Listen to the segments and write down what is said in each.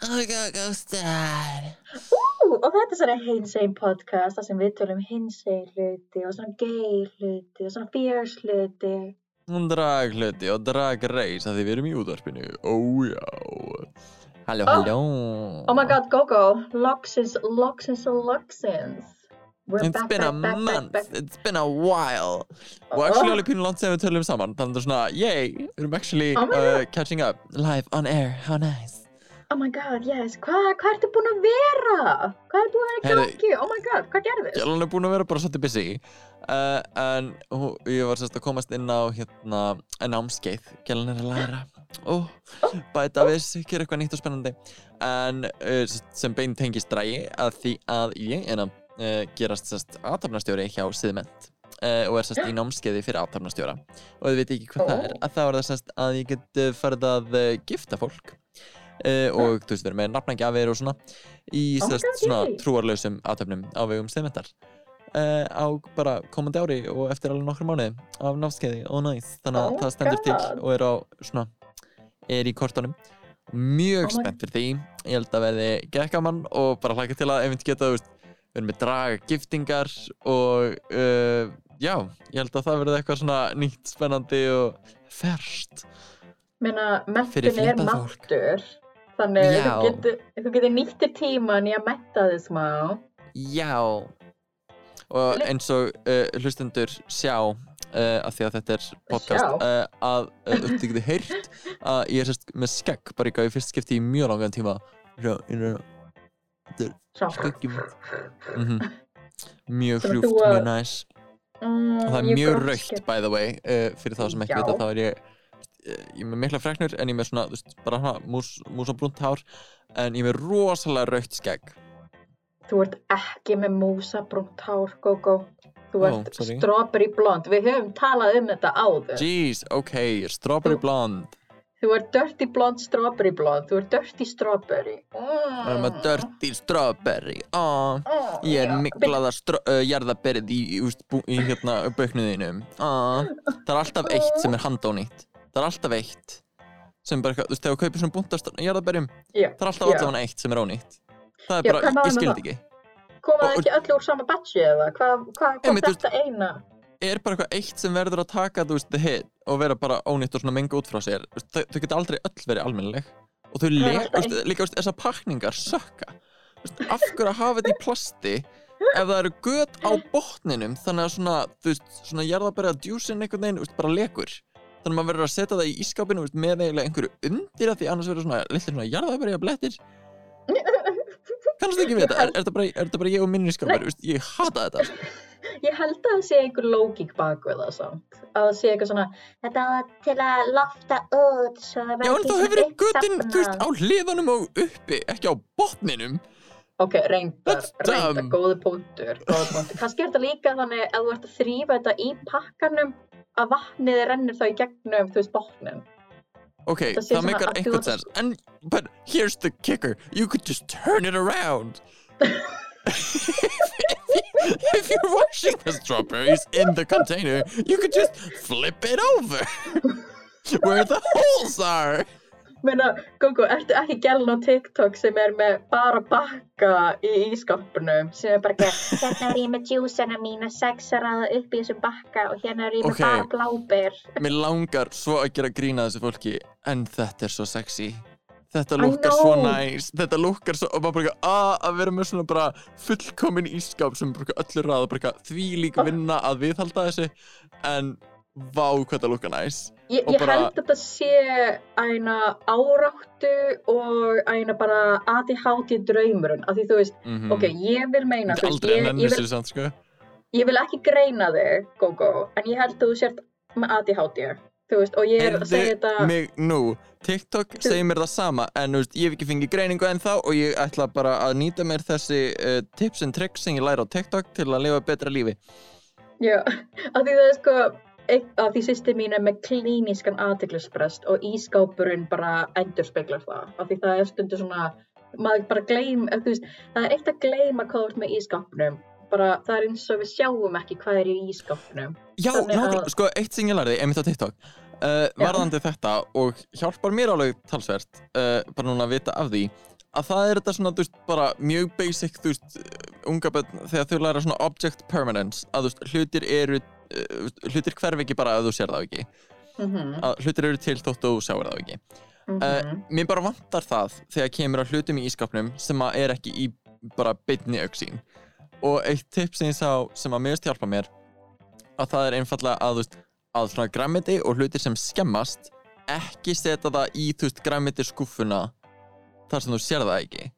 GóGó Star Ú, og þetta er svona hinsegin podcast þar sem við tölum hinsegin hluti og svona gay hluti og svona fierce hluti. Hún drag hluti og drag reis að því við erum í útvarpinu Ójá Halló, Oh. halló Oh my god, Gogo, loxins, loxins og loxins. We're It's back, been a back, back, back, month, back. it's been a while Og Oh. actually alveg pínu langt sem við tölum saman Þannig að það er svona, yay, við erum actually Oh my uh, God. catching up Live on air, how nice Oh my god, yes, hvað hva ertu búin að vera? Hvað er búin að vera gangi? Oh my god, hvað gerðist? Gjallan er búin að vera bara svolítið busy uh, En hú- ég var sérst að komast inn á hérna námskeið. Gjallan er að læra. Og bæta við sig, gera eitthvað nýtt og spennandi. En uh, sem- bein tengist drægi að því að ég er að uh, gerast sérst aðtapnastjóri hjá Siðment og er sérst í námskeiði fyrir aðtapnastjóra og þið veit ekki hvað það er að þá er það sérst að ég get farið að gifta fólk og þú veist, verið með nafnagjafir og svona í sérst God, svona trúarlausum aðtöfnum á vegum Siðmentar uh, á bara komandi ári og eftir alveg nokkru mánuði af námskeiði. Og næs. Þannig að Oh það stendur God. til og er á svona er í kortunum. Mjög Oh spennt fyrir því. Ég held að verði gekkamann og bara hlaka til að einmitt geta þú veist, við erum með draga giftingar og uh, já, ég held að það verði eitthvað svona nýtt, spennandi og ferskt Meina, mentin er máttur. Þannig að þú getur, þú getur nýttir tíman í að metta þig smá. Já. Og eins og uh, hlustendur sjá uh, að því að þetta er podcast uh, að þið getið heyrt að ég er sérst með skegg bara eitthvað í fyrst skipti í mjög langan tíma. Skeggjum mm mjög Sem hrjúft, þú mjög næs Mm, og það er mjög raukt by the way fyrir þá sem ekki vita þá er ég ég er með mikla freknur en ég er með svona þú veist, bara hana, mús, músabrúnt hár en ég er með rosalega raukt skegg Þú ert ekki með músabrúnt hár, Gogo. Þú ert sorry. strawberry blond. Við höfum talað um þetta áður. jeez, ok, strawberry Þú- blonde Þú ert dirty blond, strawberry blond. Þú ert dirty strawberry. Það er með Mm. dirty strawberry Aw, Mm, Ég er miklaða uh, jarðaberið í, í, bú, í hérna bauknuðinum Aw, Það er alltaf eitt sem er handónýtt Það er alltaf eitt sem bara, þú veist, þegar þú kaupir svona búnta jarðaberjum Já. það er alltaf allavega eitt sem er ónýtt. Það er bara, ég skildi ekki. Koma Og- ekki öllu úr sama batchi eða? Hvað hva, Einmitt, þú þetta eina? Er bara eitthvað eitt sem verður að taka, þú veist, the hit og vera bara ónýtt og svona menga út frá sér. Þau, þau geta aldrei öll verið almennileg. Og þau er le, alltaf þú veist, líka, veist, þessar pakningar sökka. Af hverju að hafa þetta í plasti ef það eru göt á botninum þannig að svona, þú veist, svona jarðabæra djúsin einhvern veginn, veist, bara lekur þannig að maður verður að setja það í ískápinu veist, með eiginlega einhverju undir að því annars verður svona litlir svona jarðabæra blettir kannast ekki við þetta, er, er, bara, er þetta bara ég og minni veist, ég hata þetta. Ég held að það sé einhver lógík bak við það samt. Að það sé eitthvað svona, þetta var til að lofta út svo Já, en þá hefur götin, þú veist, á hliðanum og uppi, ekki á botninum Ok, reyndar, reyndar, góði punktur. Kannski er þetta líka þannig að þú ert að þrýfa þetta í pakkanum að vatnið rennur þá í gegnum, þú veist, botnin. Ok, Það sé það svona meikar einhvern sens En, but here's the kicker. You could just turn it around. If you're washing the strawberries in the container You could just flip it over. Where the holes are Meina, Gogo, ertu ekki gælun á TikTok sem er með bara bakka í ískapnum sem er bara ekki, hérna er ég með djúsana mína sexaraða upp í þessum bakka og hérna er ég með Ok. bara bláber. Mér langar svo að gera grína þessu fólki En þetta er svo sexy. Þetta lukkar svo know. næs. Þetta lukkar svo Og maður bara "Ah, að vera með svona bara fullkomin ískap sem bara öllu ráða bara því líka vinna að viðhalda þessu. En vá hvað þetta lukkar næs Ég, ég bara- held að þetta sé eina áráttu og eina bara ADHD draumurinn af því þú veist, mm ok, ég vil meina þú veist, ég, ég, vil, samt sko. ég vil ekki greina þig, Gogo en ég held að þú sért með ADHD þú veist, og ég er að segja þetta mig nú, TikTok segir mér það sama en þú veist, ég hef ekki fengið greiningu en þá og ég ætla bara að nýta mér þessi uh, tips and tricks sem ég læra á TikTok til að lifa betra lífi. Já, af því það er sko af því sýsti mín er með klínískan aðteglisbrest og ískápurinn bara endur speklar það af því það er stundu svona maður bara gleym, veist, það er eitt að gleyma hvað þú ert með ískápnum bara það er eins og við sjáum ekki hvað er í ískápnum Já, að- nákvæmlega, sko, eitt sem ég lærði, einmitt á TikTok uh, varðandi þetta og hjálpar mér alveg talsvert uh, bara núna að vita af því að það er þetta svona, þú veist, bara mjög basic, þú veist, unga bönn þegar þau læra svona object permanence að veist, hlutir eru uh, hlutir hverf ekki bara að þú sér það ekki. Mm -hmm. að hlutir eru til þótt þú sjáir það ekki. Uh, mér bara vantar það þegar kemur að hlutum í ískapnum sem að er ekki í bara beinni auksín og eitt tipp sem ég sá sem að mjögst hjálpa mér að það er einfallega að, veist, að svona græmiti og hlutir sem skemmast ekki setja það í þú veist græmiti skúffuna þar sem þú sér það ekki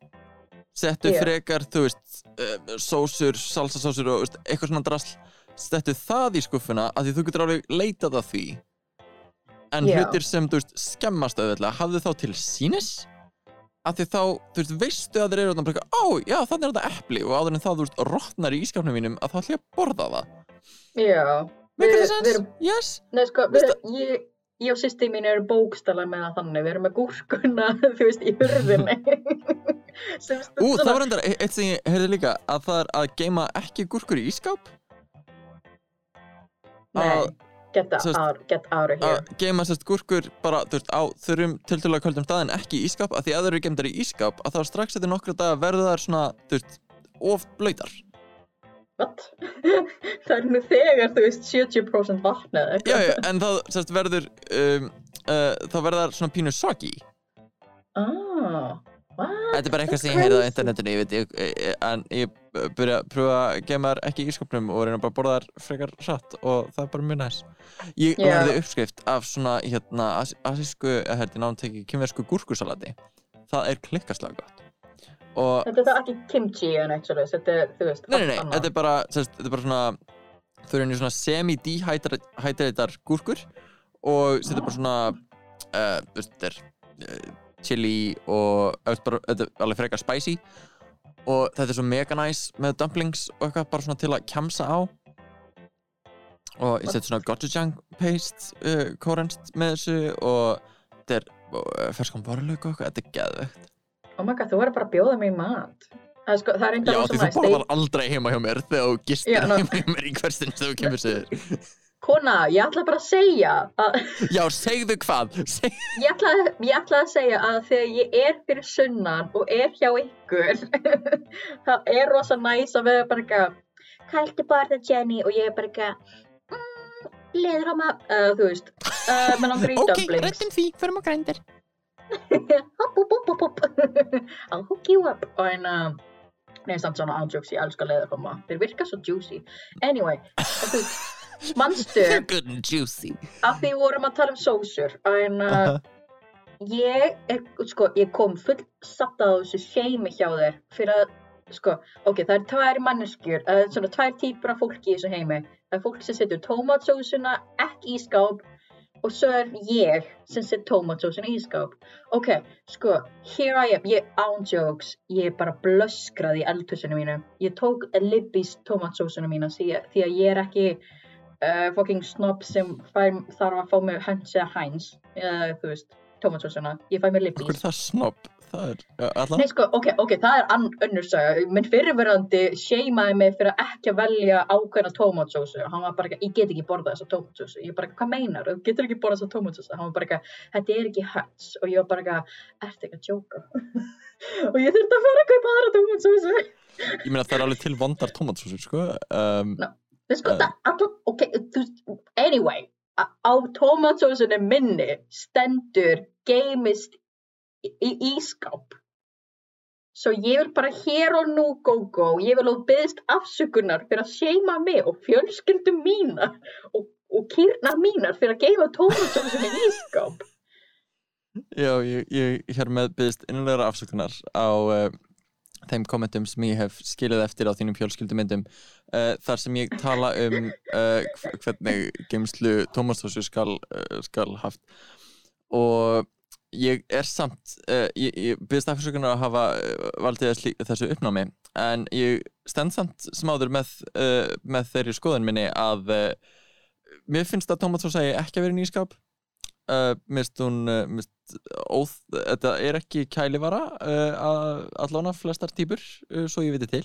settu Já. frekar þú veist sósur, salsasósur og veist, eitthvað svona drasl. Settu það í skúffuna að því þú getur alveg leitað að því. En Já. hlutir sem þú veist skemmast auðvitað hafðu þá til sínis að því þá, þú veist, veistu að þeir eru þarna bara ó, já, þannig er þetta epli. Og áður en það, þú veist, rotnar í ískapnum mínum að þá ætla ég að borða það. Já, it við sense? erum- Yes? Nei, sko, við, ég, ég og sýsti mín eru bókstala með það þannig, við erum með gúrkuna, þú veist, í hurðinni. Ú, það var endar eitt sem ég heyrði líka að það er að geima ekki gúrkur í ískap Nei, að- get, sem sagt- out, get out of here. að geima sérst gúrkur bara, þú veist, á þurrum tiltölulega köldum staðin ekki í ískap að því að það eru geimdar í ískap að þá strax eftir nokkra daga verður þær svona, þú veist, of blöytar What? það er nú þegar, þú veist, 70% vatn eða Já, já, en það sérst verður um, uh, þá verður þær svona pínu soggy Ah, what? Þetta er bara eitthvað sem ég heyrði á internetinu, ég veit, ég, ég, en ég byrja að pröfa að geima þær ekki í ískapnum og reyna bara að borða þær frekar hratt og það er bara mjög næs. Ég Já. lærði uppskrift af svona, hérna, as- asísku, hérna, nátteki, kymversku gúrkusalati. Það er klikkaslega gott. Og, Þetta er ekki kimchi en actually, þetta er, þú veist, nei, nei, nei, annað. þetta er bara, sérst, þetta er bara svona, þau eru svona semi-dehydratar gúrkur og þetta er bara svona, uh, þú veist, þetta er uh, chili og, bara, þetta er alveg frekar spicy og þetta er svo mega nice með dumplings og eitthvað bara svona til að kjamsa á og ég set svona gochujang paste uh, kórenst með þessu og þetta er ferskan varulöku og eitthvað, þetta er geðvegt Oh my god, þú verður bara að bjóða í mat. Það er sko, það er Já, því þú borðar aldrei heima hjá mér þegar þú gistir heima hjá mér í hverstinn þegar þú kemur sér Kona, ég ætla bara að segja að Já, segðu hvað? Seg... ég ætla, ég ætla að segja að þegar ég er fyrir sunnan og er hjá ykkur það er rosa næs að vera bara eitthvað hvað ertu bara það Jenny? Og ég er bara eitthvað mm, leður á maður uh, þú veist, uh, í dumplings. því, förum á grændir hopp, hopp, hopp, hopp, I'll hook you up og en uh, Nei, samt svona ándjóks, ég elska leðurkoma Þeir virka svo juicy. Anyway, juicy. Að því vorum að tala um sósur en uh, ég, er, sko, ég kom full satt á þessu seimi hjá þér fyrir að, sko, ok, það er tvær manneskjur, uh, svona tvær típur af fólki í þessu heimi. Það er fólk sem setur tómatsósuna ekki í skáp og svo er ég sem setur tómatsósuna í skáp. Ok, sko, here I am, ég án jokes, ég bara blöskraði í eldhúsinu mínu. Ég tók Libby's tómatsósuna mína því, að- því að ég er ekki uh, fucking snob sem fær, þarf að fá mig Heinz eða Heinz eða þú veist, tómatsósuna ég fæ mér Hvað er Libby's það snobb? Það er, allan Nei sko, ok, ok, það er ann, önnur saga. Minn fyrirverandi sheimaði mig fyrir að ekki velja ákveðna tómatsósu. Hann var bara ekki, ég get ekki borðað þessa tómatsósu. Ég bara, hvað meinar, þú? Getur ekki borðað þessa tómatsósu? Hann var bara ekki, þetta er ekki Heinz og ég var bara ekki, ertu ekki að djóka? Og ég þurfti að fara að kaupa aðra tómatsósu. Ég meina það er alveg til vondar tomatsósur, sko um, Það sko, Eh. það, ok, anyway, á tómatsósunni minni stendur geimist í, ískáp. Svo ég vil bara hér og nú, GóGó, ég vil að byggðist afsökunar fyrir að seima mig og fjölskyldum mínar og, og kýrnar mínar fyrir að geima tómatsósunni í ískáp. Já, ég, ég hér með byggðist innlegra afsökunar á uh, þeim kommentum sem ég hef skilið eftir á þínum fjölskyldumyndum uh, þar sem ég tala um uh, hv- hvernig geimslu tómastósu skal, skal haft og ég er samt uh, ég, ég byrðist afsökunar að hafa uh, valdið þessu uppnámi en ég stend samt smáður með, uh, með þeirri skoðun minni að uh, mér finnst að tómatsósa eigi ekki að vera í nýskap uh, mist hún mist, óð, þetta er ekki kælivara allána flestar típur uh, svo ég viti til.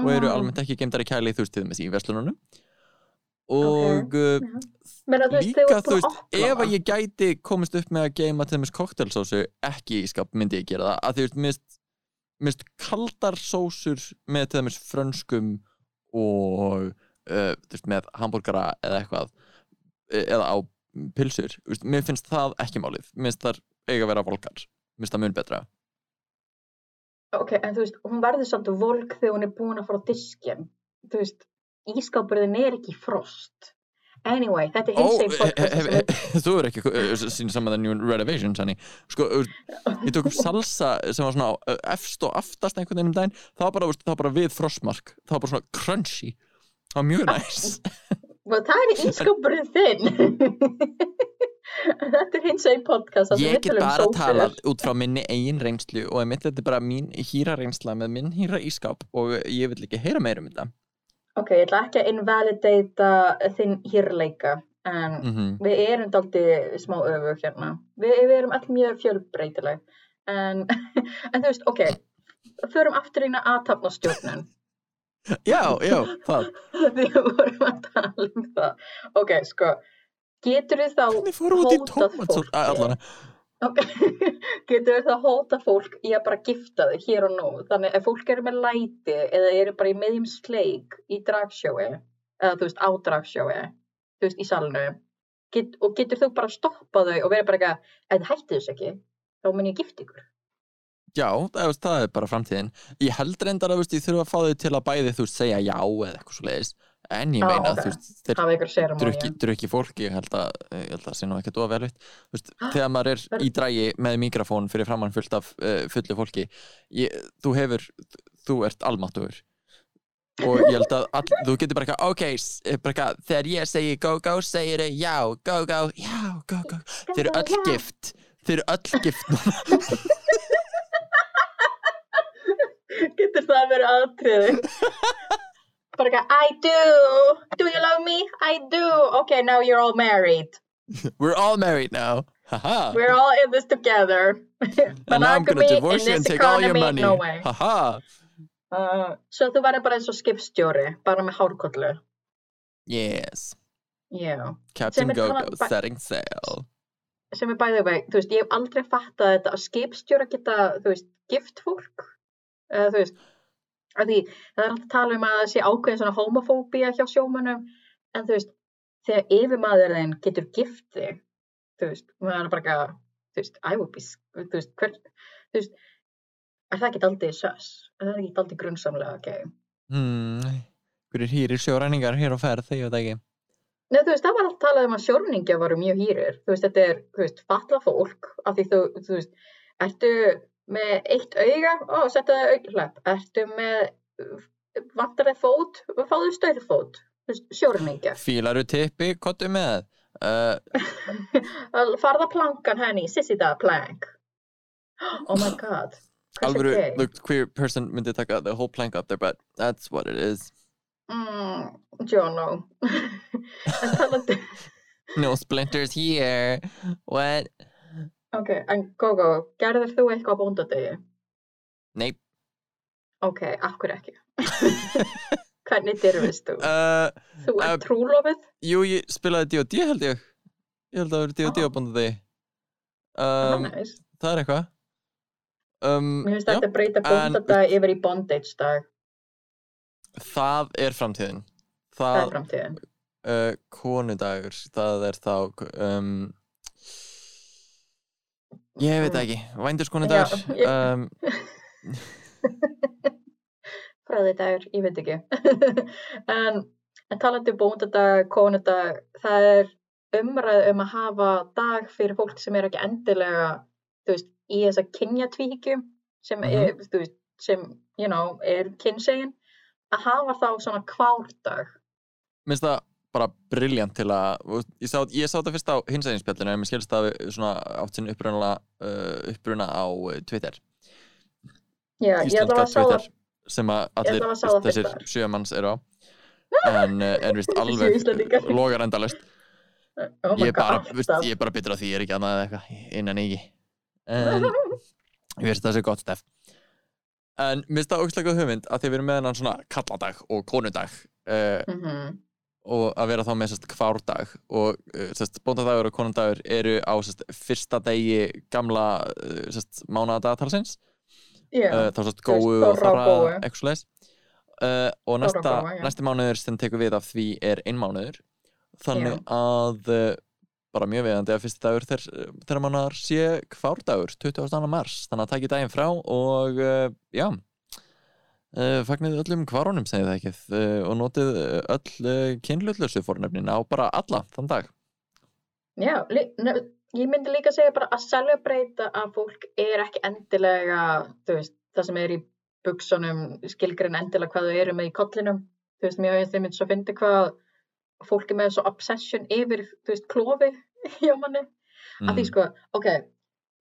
Og eru almennt ekki geimdar í kæli þú veist til þess í verslununum og uh, þú veist, líka þú veist, ef að ég gæti komist upp með að geima til þess koktelsósu ekki í skap myndi ég gera það. Að því veist, mist, mist kaldar sósur með til þess frönskum og uh, þú veist, með hambúrgara eða eitthvað eh, eða á pilsur, þú veist, mér finnst það ekki málið. Mér finnst það eiga að vera volkar mér finnst það mun betra. Ok, en þú veist, hún verður samt volk þegar hún er búin að fara á diskinn. Þú veist, ískápurinn er ekki frost. Anyway, þetta er Ó, hins eginn podcast þú er ekki uh, sín saman það New Renovation sko, uh, ég tók upp salsa sem var svona uh, efst og aftast einhvern veginn um daginn það var bara, það var bara við frostmark það var bara svona crunchy það var mjög næs Og það er ískápurinn þinn. þetta er hins eginn podcast. ég get bara sósur. talað út frá minni eigin reynslu og þetta er bara mín hýra reynsla með minn hýra ískap og ég vil ekki heyra meira um þetta Ok, ég ætla ekki að invalidata þinn hýrleika, en mm við erum daldið smá öfug hérna. Vi, við erum allir mjög fjölbreytileg. En, en þú veist, ok, förum aftur að aðtapnastjórnun. já, já, það Við vorum að tala um það. Ok, sko, getur við þá hvernig fóru út í hótað tómatsól fólki? allan Ok, getur við þá hóta fólk í að bara gifta þau hér og nú? Þannig ef fólk eru með læti eða eru bara í miðjum sleik í dragsjói, eða þú veist á dragsjói, þú veist í salnu, get, og getur þú bara stoppað þau og verið bara eitthvað, ef þið hætti þessu ekki, þá mun ég gifta ykkur. Já, það, það er bara framtíðin Ég held reyndar að veist, ég þurfa að fá þau til að bæði þú veist, segja já eða eitthvað svo leiðis En ég meina, ok. þú veist, þeir drukki, drukki fólki ég held að, ég held að sé nú ekkert of vel veitt Þú veist, þegar maður er í drægi með mikrofón fyrir framann fullt af uh, fullu fólki ég, þú hefur, þú ert almáttugur. Og ég held að all, þú getur bara eitthvað, ok, s- bara eitthvað, þegar ég segi go go, segir þau já, go go, já, go go. Þeir eru öll gift. Þeir eru öll gift Getur það að vera aðtriði? bara eitthvað, I do, do you love me? I do, okay, now you're all married. we're all married now haha We're all in this together. and now I'm gonna Monogamy divorce in you and this take all your economy, money No way. haha Uh, svo þú verður bara eins og skipstjóri, bara með hárkollu. yes Já. Captain Sem er Go-Go talað- setting sail Sem er bæðið veg, þú veist, ég hef aldrei fattað þetta að skipstjóra geta, þú veist, gift fólk. Uh, þú veist, að því það er alltaf að tala um að það sé ákveðin svona homofóbía hjá sjómönnum, en þú veist, þegar yfirmaðurinn getur gift þig, þú veist, maður er bara eitthvað, þú veist, I would be, þú veist, hver, þú veist, er það ekki aldrei sös? Er það ekki aldrei grunnsamlega, ok? hmm. Hverju hýrir sjóræningar hér á ferð, þegar veit ekki Nei, þú veist, það var alltaf talað um að sjórningja varu mjög hýrir. Þú veist, þetta er, þú veist, falla fólk, af því þú, þú veist, ertu með eitt auga, ó, setja það auglhlepp, ertu með, vantar þið fót, fáðu stöðfót, þú veist, sjórningja. Fílaru tippi, kottu með uh, Farða plankan henni, sissi það plank. Oh my god. Gay? the queer person myndi taka the whole plank up their butt That's what it is Mm, Jono. No splinters here What? Ok, en Gogo, gerðir þú eitthvað á bóndadegi? Nei Ok, hverju ekki? Hvernig dyrfist þú? uh, Þú uh, ert trúlofið? Jú, ég spilaði D.O.D. held ég Ég held að það verið. Ah. á bónda þig Um, um. Það er eitthvað um, Mér finnst þetta að breyta bóndadag yfir í bondage dag. Það er framtíðin Það er Það, framtíðin. uh, konudagur Það er þá um, Ég veit það ekki ég- um, Fræði dagur, ég veit ekki. en, en talandi um bóndadag, konudag, það er umræð um að hafa dag fyrir fólk sem er ekki endilega, þú veist, í þessa kynjatvíkju sem Mhm. er, þú veist, sem, you know, er kynsegin að hafa þá svona kvárdag minnst það bara briljant til að ég sá, ég sá þetta fyrst á hinseginspjallinu en mér skilst það svona átt sinn uppruna, uh, uppruna á uh, Twitter. Já, ég ætla íslenska að Twitter sem að allir að þessir fyrst sjö manns eru á. En, uh, en vist Sjö alveg logar endalust oh ég er bara, er bitur á því ég er ekki annað eða eitthvað innan ekki en ég veist það sé gott stef. En mér finnst það ógæslega góð hugmynd að þið verum með hennan svona kalladag og konudag uh, Mhm. Og að vera þá með sérst kvárdag og uh, bóndadagur og konundagur eru á sérst fyrsta degi gamla uh, mánadagatalsins Já, uh, þá sérst góu og Góu. eitthvað svoleiðis. uh, og næsta, Góu, já. næsti mánuður sem tekur við af því er einmánuður þannig Já. að uh, bara mjög viðandi að fyrsti dagur þeir, þeirra mánuðar sé kvárdagur 22. mars, þannig að taki daginn frá og uh, já uh, fagnið öllum kvárunum segið það ekki uh, og notið uh, öll kynlutlösu fórnefnin á bara alla þann dag Já, ég myndi líka segja bara að celebrate að fólk er ekki endilega, veist, það sem er í buksunum, skilgrinn endilega hvað þau eru með í kollinum. Þú veist, veist þeim myndi svo fyndi hvað fólk er með svo obsession yfir, þú veist, klofi hjá manni. Að því Mm. sko, ok,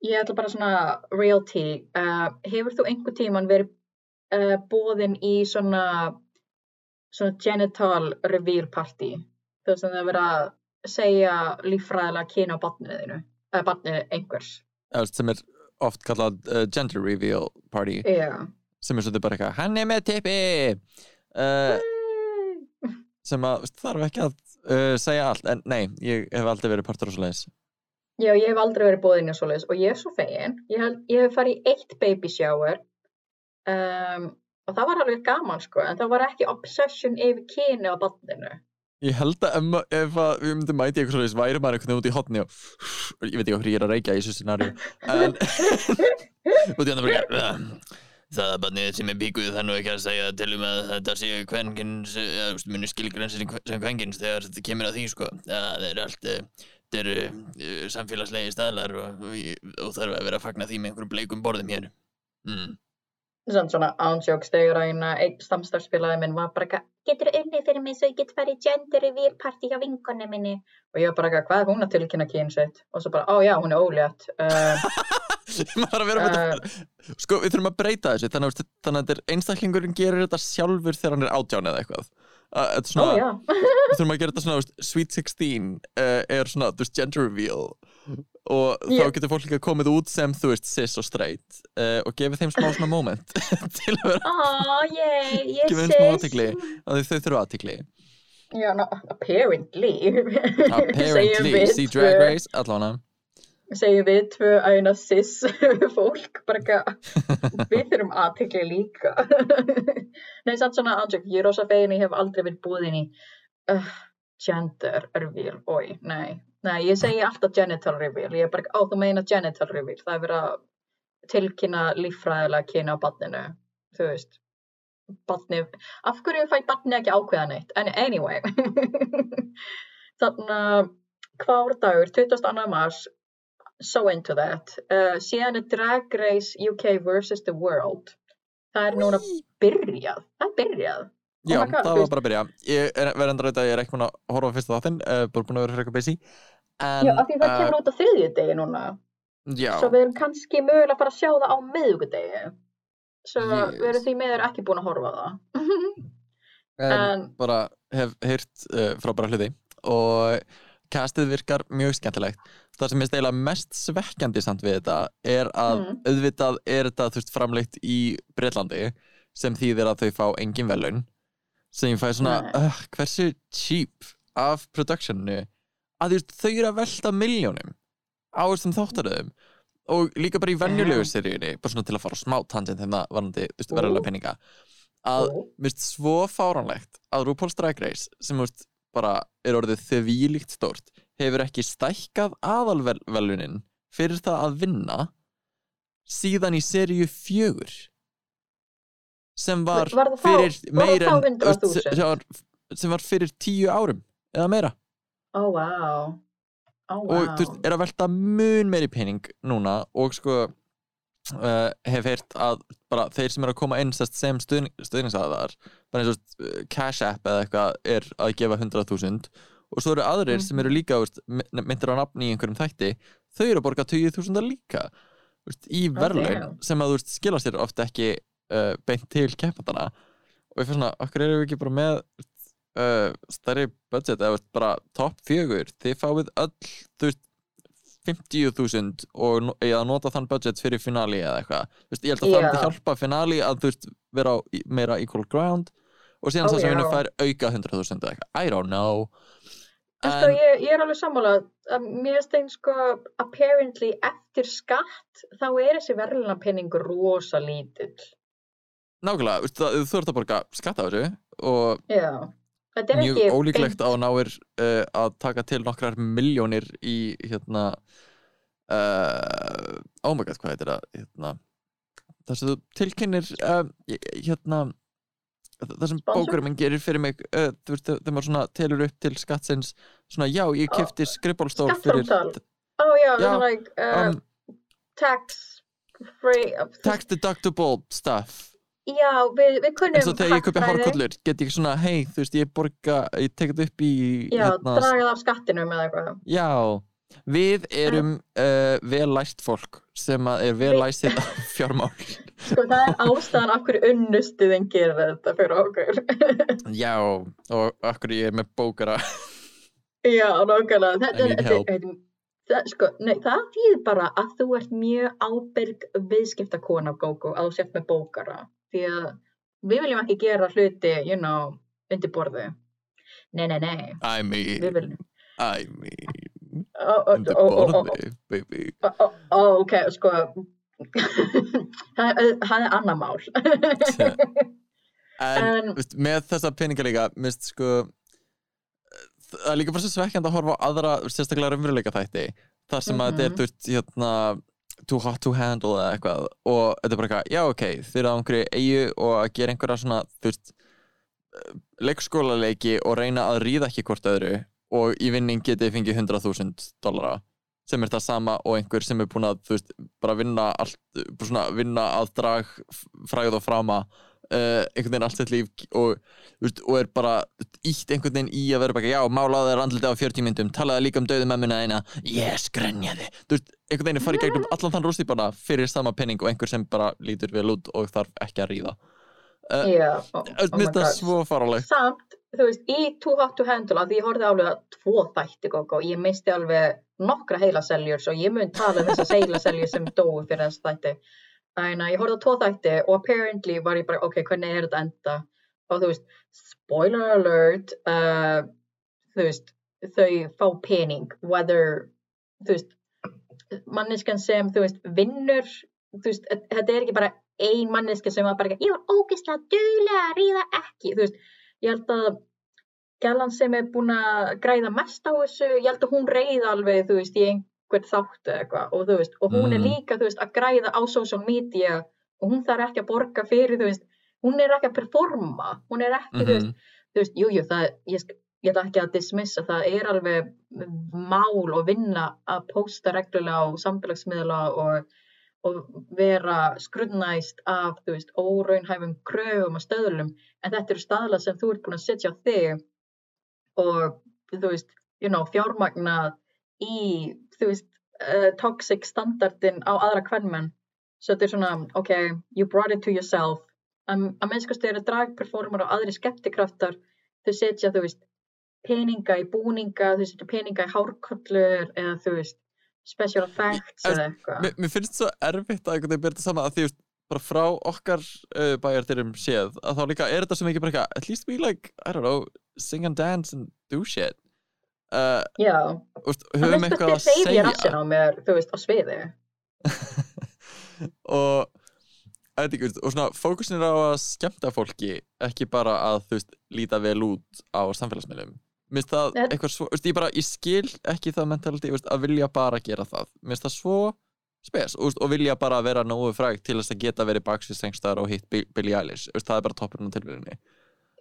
ég ætla bara svona realty, uh, hefur þú einhver tíman verið uh, bóðin í svona, svona genital reveal party? Þú veist, það er verið að segja líffræðilega kyni á barninu þínu, eða barninu einhvers. Veist, sem er oft kallað uh, gender reveal party Já. sem er svolítið bara eitthvað hann er með tippi uh, sem að þarf ekki að segja allt en nei, ég hef aldrei verið partur á svo leiðis Já, ég hef aldrei verið bóðin í svoleiðis og ég er svo fegin. Ég, held, ég hef farið í eitt baby shower um, og það var alveg gaman sko, en það var ekki obsession yfir kyni á barninu. Ég held að ef, ef að við myndum mæti eitthvað svoleiðis væri maður veginn út í hotni og ég veit ekki hvað að reykja í þessu scenariu en út í hann bara "Uh, Það að barnið sem er bíkuð nú ekki að segja til um að þetta sé kvenkins, muni skilgrens sem kvenkins þegar þetta kemur að því sko. Það er allt, eh, þetta eru uh, samfélagslegi staðlar og, og, og þarf að vera að fagna því með einhverjum bleikum borðum hér. Mm. Svona svona ánsjóks þegar einn samstarfsfélagi minn var bara eitthvað, getur unnið fyrir mig svo ég get farið gender reveal party hjá vinkonni minni? Og ég var bara eitthvað, hvað er hún að tilkynna kyn sitt? Og svo bara, ó já, hún er ólétt. Uh, þetta. Sko við þurfum að breyta þessu þannig, að- þetta er einstaklingurinn gerir þetta sjálfur þegar hann er átján eða eitthvað. Ó svona, já, við þurfum að gera þetta svona Sweet 16 uh, er svona gender reveal og þá Ég- getur fólk líka komið út sem þú veist cis og straight uh, og gefið þeim smá svona moment til að vera ó, ég, ég gefið þeim smá aðtikli að þau þurfa aðtikli já, no, apparently. Apparently, see Drag Race allavega. Segjum við tvö aðeina cis fólk bara við þurfum aðtekli líka. Nei, samt svona ánsök ég er rosa fegin, ég hef aldrei verið búðin í uh, gender reveal. Oi, nei, nei, ég segi alltaf genital reveal, ég er bara, ó, þú meina genital reveal, það er verið að tilkynna líffræðilega kyna á barninu þú veist. Barni, af hverju fæ barni ekki ákveða neitt? En anyway. Þannig að hvárdagur 22. mars. So into that. Uh, síðan er Drag Race UK vs. The World. Það er núna byrjað. Það er byrjað. Já, Oh God, það var bara að byrja. Ég er verið endur að ég er ekki búin að horfa á fyrsta þáttinn. Uh, bara búin að vera frekar busy en, já, af því það kemur út á þriðju degi núna. Já, svo við erum kannski mögulega að fara að sjá það á miðvikudegi. Svo Yes. við erum því meður ekki búin að horfa á það. En, en bara hef heyrt uh, frábæra hluti. Og castið virkar mjög skemmtilegt. Það sem er steyla mest svekkjandi samt við þetta er að Mm. auðvitað er þetta þú veist framleitt í Breitlandi sem þýðir að þau fá engin velun sem ég fæ svona uh, hversu cheap af productionu að veist þau eru að velta miljónum á þessum þáttaröðum og líka bara í venjulegu Damn. seríunni bara svona til að fara á smá tangent þegar það varandi verulega peninga að mér finnst svo fáránlegt að RuPaul's Drag Race sem veist, bara er orðið þvílíkt stórt hefur ekki stækkað aðalvelunin fyrir það að vinna síðan í seríu fjögur sem var, Var fyrir var það meir þá en 100.000? sem var, sem var fyrir tíu árum eða meira ó, wow ó, og þú veist, wow er að velta mun meiri pening núna og sko uh, hef heyrt að bara þeir sem eru að koma inn sem stuðning, stuðningsaðar bara eins og uh, Cash App eða eitthvað er að gefa 100.000 og svo eru aðrir sem eru líka veist, my- myndir á nafni í einhverjum þætti þau eru að borga 20.000 líka. Veist, í verðlaun damn. sem að þú veist, skila sér ofta ekki uh, beint til keppandana. Og ég fyrir svona, okkur eru við ekki bara með uh, stærri budget eða bara topp fjögur þið fáið öll þú veist 50.000 og no- eða nota þann budget fyrir finali eða eitthvað. Ég held að það Já. myndi hjálpa finali að þú veist vera meira equal ground og síðan Ó, það sem vinur fær auka 100.000 eða eitthvað, I don't know. Sko, ég, ég er alveg sammála. Að mér þeim sko apparently eftir skatt þá er þessi verðlunapenningur rosa lítill. nákvæmlega, þú ert að borga skatt á þessu og Já, er mjög ekki ólíklegt á náir uh, að taka til nokkrar miljónir í hérna uh, oh my god, hvað heitir það hérna, það sem þú tilkynir uh, hérna það sem bókurum minn gerir fyrir mig þú veist, þegar maður svona telur upp til skattsins svona, já, ég kefti skrifbólstól fyrir Skattframtal. Ó já, Já, er like um, tax free. uh, tax deductible stuff Já, við, við kunnum eins og þegar ég hagfræði. hárkollur get ég svona, hei, þú veist, ég borga ég tek þetta upp í Já, hérna, dragað af skattinum eða eitthvað. Já, við erum uh, vel læst fólk sem er vel læst þetta fjármál. Sko það er ástæðan af hverju unnustuðin gerir þetta fyrir okkur. Já, og akkur ég er með bókara. Já, nákvæmlega. Þetta, help. þetta- það, sko, nei, það þýðir bara að þú ert mjög ábyrg viðskiptakona, Gógó, að þú sért með bókara. Því að við viljum ekki gera hluti, you know, undir borðu. Nei, nei, nei. I mean, viljum. I mean, Ó, ó, undir ó, borði, baby. ok, sko. það er annað mál. En, En- með þessa peninga líka, mist sko, það er líka bara svo svekkjandi að horfa á aðra, sérstaklega raunveruleika þætti. Það sem að þetta er, Mhm. veist, hérna, too hot to handle eða eitthvað og þetta er bara eitthvað, já ok, þið eru á einhverju eigu og að gera einhverja svona, veist, leikskólaleiki og reyna að ríða ekki hvort öðru og í vinning getið fengið 100.000 dollara sem er það sama og einhver sem er búin að veist, bara vinna allt, svona vinna að drag f- frægð og frama uh, einhvern veginn allt sitt líf og, og er bara ítt einhvern veginn í að vera bara, já, málaði þér andliti á 40 myndum talaði líka um döðu mömmuna eina yes, grenjaði, þú veist, einhvern veginn er farið gegnum allan þann rústýpana fyrir sama penning og einhver sem bara lítur vel út og þarf ekki að ríða. Uh, oh, Mér oh my finnst það God. svo faralegt Samt, þú veist, í Too Hot to Handle, að ég horfði alveg að tvo þætti Gógó, ég misti alveg nokkra heilaseljur, svo ég mun tala um þessar heilaseljur sem dóu fyrir þess þætti. Þannig að ég horfði á tvo þætti og apparently var ég bara, ok, hvernig er þetta enda? Og þú veist, spoiler alert, uh, þú veist, þau fá pening, whether, þú veist, manneskan sem, þú veist, vinnur, þú veist, þetta er ekki bara ein manneska sem var bara, ég var ógeðslega duglega að ríða ekki, þú veist, ég held að gælan sem er búin að græða mest á þessu, ég held að hún reyða alveg, þú veist, í einhvern þáttu eitthvað og þú veist, og hún er Mhm. líka, þú veist, að græða á social media og hún þarf ekki að borga fyrir, þú veist, hún er ekki að performa, hún er ekki, veist, Mhm. þú veist, jú, jú, það, ég, ég ætla ekki að dismissa, það er alveg mál og vinna að posta reglulega á samfélagsmiðla og, og vera skrudnæst af, þú veist, óraunhæfum kröfum og stöðlum, en þetta eru staðla sem þú ert búin að setja á þig og, þú veist, you know, fjármagnað í, þú veist, uh, toxic standardin á aðra kvennmenn. Svo þetta er svona, ok, you brought it to yourself. Að að minnskast eru dragperformer og aðri skeptikraftar, þau setja, þú veist, peninga í búninga, þau setja peninga í hárkollur eða, þú veist, special effects eða eitthvað. Mér, mér finnst svo erfitt að einhvern veginn byrja þetta saman að því bara frá okkar uh, bæjardyrum séð að þá líka er þetta sem ekki bara eitthvað at least we like, I don't know, sing and dance and do shit uh, Já, að höfum eitthvað að segja rassin segja á mér, þú veist, á sviði. og að þetta ekki, veist, og svona fókusin er á að skemmta fólki ekki bara að þú veist líta vel út á samfélagsmiðlum Mér finnst það Nei. eitthvað svo, veist, ég bara, ég skil ekki það mentality, veist, að vilja bara gera það. Mér finnst það svo spes og, vilja bara vera nógu fræg til þess að geta verið baksvist sengstar og hitt Bill- Billie Eilish, það er bara toppurinn á tilbyrjunni.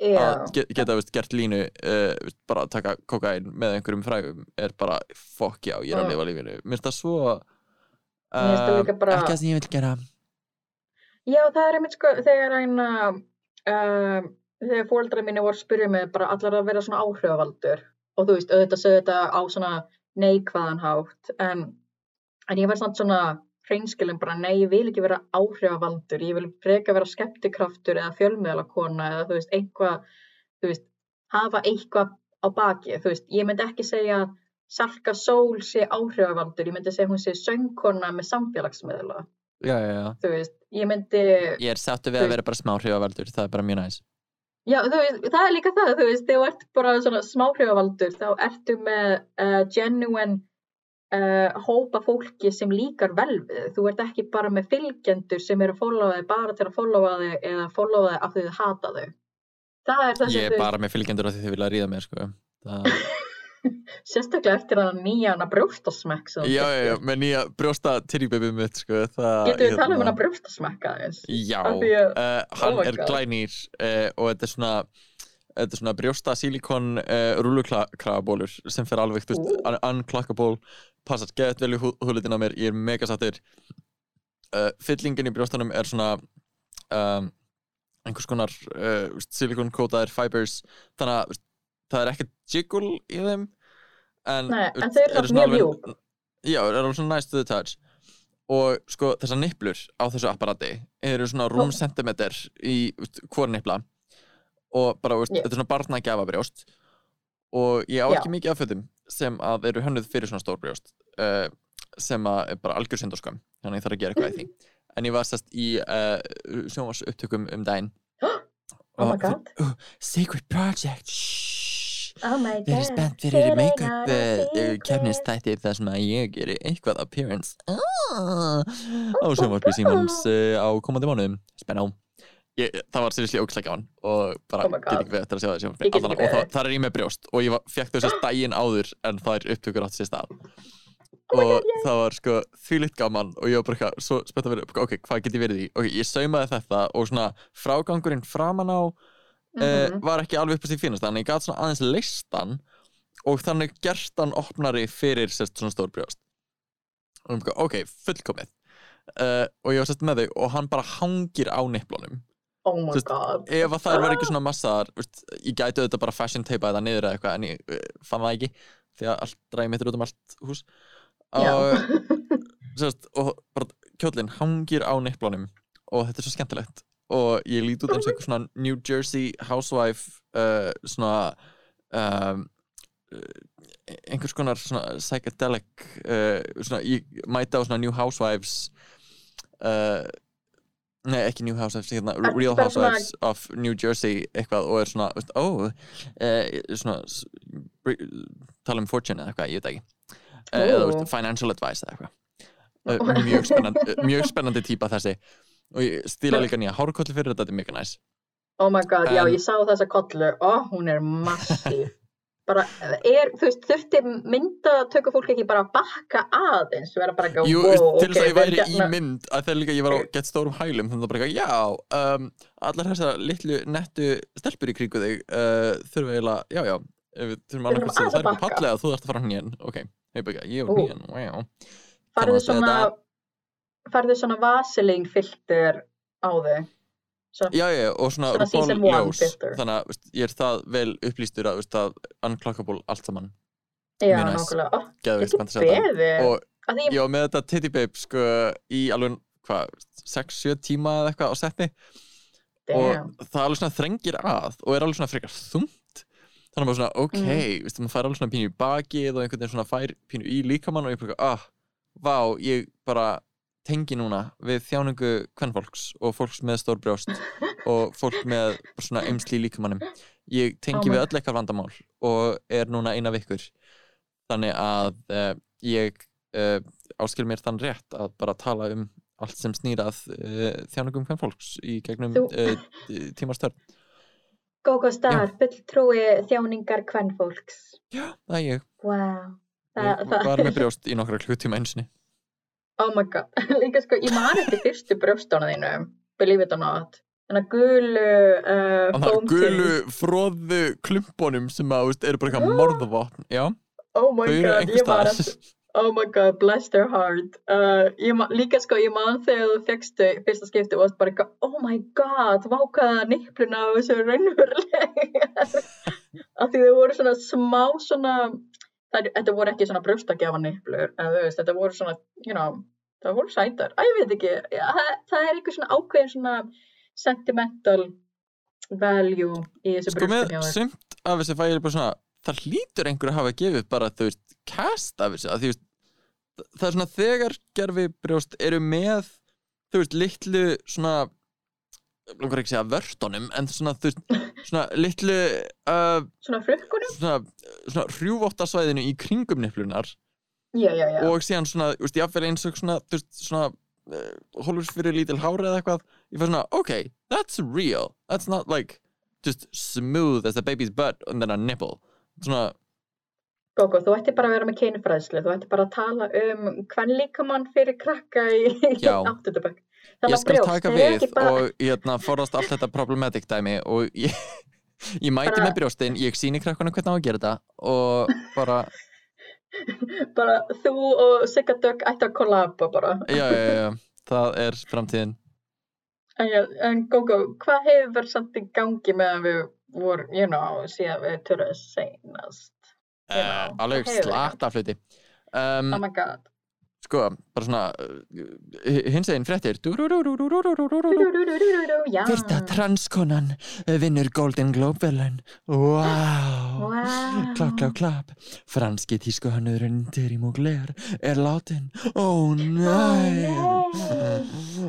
Að ge- geta veist, gert línu, uh, bara að taka kokain með einhverjum frægum er bara, fokk já, ég er að lifa lífinu. Mér finnst það svo, uh, ekki það sem ég vil gera. Já, það er einmitt sko, þegar eina, um, þegar fóreldrar mínu voru að spyrja mig bara allar að vera svona áhrifavaldur og þú veist, auðvitað sögðu þetta á svona neikvæðan hátt, en, en ég var samt svona hreinskilin bara, nei, ég vil ekki vera áhrifavaldur, ég vil freka vera skeptikraftur eða fjölmiðalakona eða þú veist, eitthvað, þú veist, hafa eitthvað á baki, þú veist, ég myndi ekki segja að Salka Sól sé áhrifavaldur, ég myndi segja hún sé söngkona með samfélagsmiðla Já, já, já. þú veist, ég myndi Ég er sáttu við að vera bara smá hrifavaldur, það er bara mjög næs. já, þú veist, það er líka það, þú veist þegar þú ert bara svona smáhrifavaldur þá ertu með uh, genuine uh, hópa fólki sem líkar vel við þú ert ekki bara með fylgjendur sem eru að followa þig bara til að followa þig eða followa þig af því þið hata þig það er það sem Ég þú er bara með fylgjendur af því þið vilja ríða mér, sko. Það... sérstaklega eftir að nýja hana brjóstasmekk sem þú Já, já, já, með nýja brjósta titty-baby mitt, sko. Það, getur við talað um hérna- hana brjóstasmekka eins Já, að- uh, hann my er God. glænýr uh, og þetta er svona þetta er svona brjósta silikon uh, rúlukrabólur sem fer alveg, þú veist, Ú. un unclockaból passar gett vel í hú húlitin á mér ég er mega sattur uh, fyllingin í brjóstanum er svona um, einhvers konar uh, silikonkótaðir fibers þannig að það er ekkert jiggle í þeim en, Nei, en þau eru mjög alveg-. Já, er alveg svona nice to the touch og sko þessar nipplur á þessu apparati eru svona rúm Ó. sentimeter í hvort nippla og bara, veist, Já. þetta er svona barna gjafabrjóst og ég á Já. ekki mikið af fötum sem að eru hönnuð fyrir svona stór brjóst uh, sem að er bara algjör syndorskam þannig að ég þarf að gera eitthvað í því. En ég var sest í uh, sjónvars upptökum um daginn. Oh my Og- god uh, Secret Project. Oh my Við erum spennt fyrir make-up secret. kefnistætti þar sem að ég geri eitthvað appearance. Ah, á uh, á komandi mánuðum. Spenná ég, það var seriously ógæslega gaman og bara Oh get ekki við eftir að sjá það og það, þar er ég með brjóst og ég var, fekk þau sérst daginn áður en það er upptökur átt sér stað. Oh og God, það var sko þvílitt gaman og ég var bara eitthvað svo spennt að vera ok, hvað get ég verið í? ok, ég saumaði þetta og svona frágangurinn framan á Mhm. uh, var ekki alveg upp á því fínast þannig ég gat svona aðeins listan og þannig gert hann opnari fyrir sérst svona stór brjóst. Og ok, fullkomið. Uh, og ég var sérst með þau og hann bara hangir á nipplunum oh my veist, god. ef að það var ekki svona massaðar veist, ég gæti auðvitað bara fashion teipa þetta niður eða eitthvað en ég uh, fann það ekki því að allt dræði mitt er út um allt hús. Og, sérst, og bara kjóllinn hangir á nipplunum og þetta er svo skemmtilegt. Og ég lít út eins og eitthvað svona New Jersey housewife uh, svona um, einhvers konar svona psychedelic uh, svona, ég mæti á svona New Housewives uh, nei ekki New Housewives hérna, Ertu Real svona- Housewives of New Jersey eitthvað og er svona ó, uh, svona s- br- tala um fortune eða eitthvað, ég veit ekki. Uh, eða Ó. veist, financial advice eða eitthvað. Uh, mjög spennandi, mjög spennandi típa þessi. Og ég stíla líka nýja hárkolli fyrir þetta, þetta er mjög næs. Oh my god, já En- ég sá þessa kollu. Oh hún er massív bara, er, þú veist, þurfti mynda tökur fólk ekki bara að bakka aðeins vera bara ekki, Jú, wow, til þess ok, að ég væri við hérna- í mynd að þegar líka ég var á gett stórum hælum þannig að bara eitthvað, já, um, allar þessar litlu nettu stelpur í kringu þig uh, þurfum eiginlega, já, já við þurfum annað hvort að aðeins það að er bakka. pallega þú þarft að fara hann hérna, ok, hei byggja, ég er Ú. nýjan, wow. Farðu svona farðu svona vaseline filter á þig svona, Já, já, og svona Svona ljós. þannig að veist, ég er það vel upplýstur að, veist, að unclockable allt saman. Já, nákvæmlega. Ekki beðið og ég, var með þetta titty babe sko í alveg, hvað, 6-7 tíma eða eitthvað á setni. Damn, og það alveg svona þrengir að og er alveg svona frekar þungt. Þannig að maður svona, ok, mm. veistu, maður fær alveg svona pínu í bakið og einhvern veginn svona fær pínu í líkamann og ég bara, ah, vá, ég bara tengi núna við þjáningu kvennfólks og fólks með stór brjóst og fólk með svona eimsli í líkamannum ég tengi Oh við öll eitthvað vandamál og er núna eina vikur þannig að uh, ég uh, áskil mér þann rétt að bara tala um allt sem snýrað uh, þjáningum kvennfólks í gegnum Þú- uh, tímastörn Gógó Star, fulltrúi þjáningar kvennfólks það er ég, wow Þa, ég það, var með brjóst í nokkra klukkutíma einsinni oh my god, líka sko ég man eftir fyrstu brjóstónu þínu believe it or not þannig að gulu uh, það er foam gulu fróðu klumpunum sem að, veist, eru bara eitthvað morðvopn já, oh my þau eru god, einhvers ég var staðar. eftir Oh my god, bless their heart. Uh, man, líka sko, ég man þegar þú fegstu fyrsta skipti og varst bara eitthvað, oh my god, vákaða nippluna og þessu raunverulega. Af því þau voru svona smá svona, það, þetta voru ekki svona brjóstakjafa veist, þetta voru svona, you know, það voru sætar. Æ, ég veit ekki, ja, það, það er eitthvað svona ákveðin svona sentimental value í þessu Sko þér. sumt af þessi færi bara svona það hlýtur einhver að hafa gefið bara veist, cast af þessu að því, það er svona þegar gerfi brjóst eru með þú veist, litlu svona langar ekki að segja vörtunum en svona, þú svona litlu uh, Svona frukkunum? svona, svona hrjúvottasvæðinu í kringum niflunar Já, já, já. og síðan svona, þú veist, jáfnvel eins og svona, þú veist, svona uh, hólfurs fyrir lítil hári eða eitthvað ég fær svona, ok, that's real that's not like just smooth as a baby's butt and then a nipple svona, Gógó, þú ætti bara að vera með kynfræðslu, þú ætti bara að tala um hvern líkamann fyrir krakka í Já. áttundabökk. ég skal taka við og hérna forðast allt þetta problematic dæmi og ég, ég mæti Bara- með brjóstin, ég síni krakkunum hvernig á að gera þetta og bara, Bara þú og Sigga Dögg ætti að kollaba bara. já, já, já, það er framtíðin En, en Gógó, hvað hefur verið samt í gangi með að við vorum, you know, síðan við törðum seinast? You uh, know, alveg verið slagt af hluti um, Oh my god. Sko, bara svona uh, hins eginn fréttir Já. Fyrsta transkonan vinnur Golden Globe velun Wow Wow. Klapp, klapp, klapp Franski tískuhannurinn Terry Mugler er látin Ó nei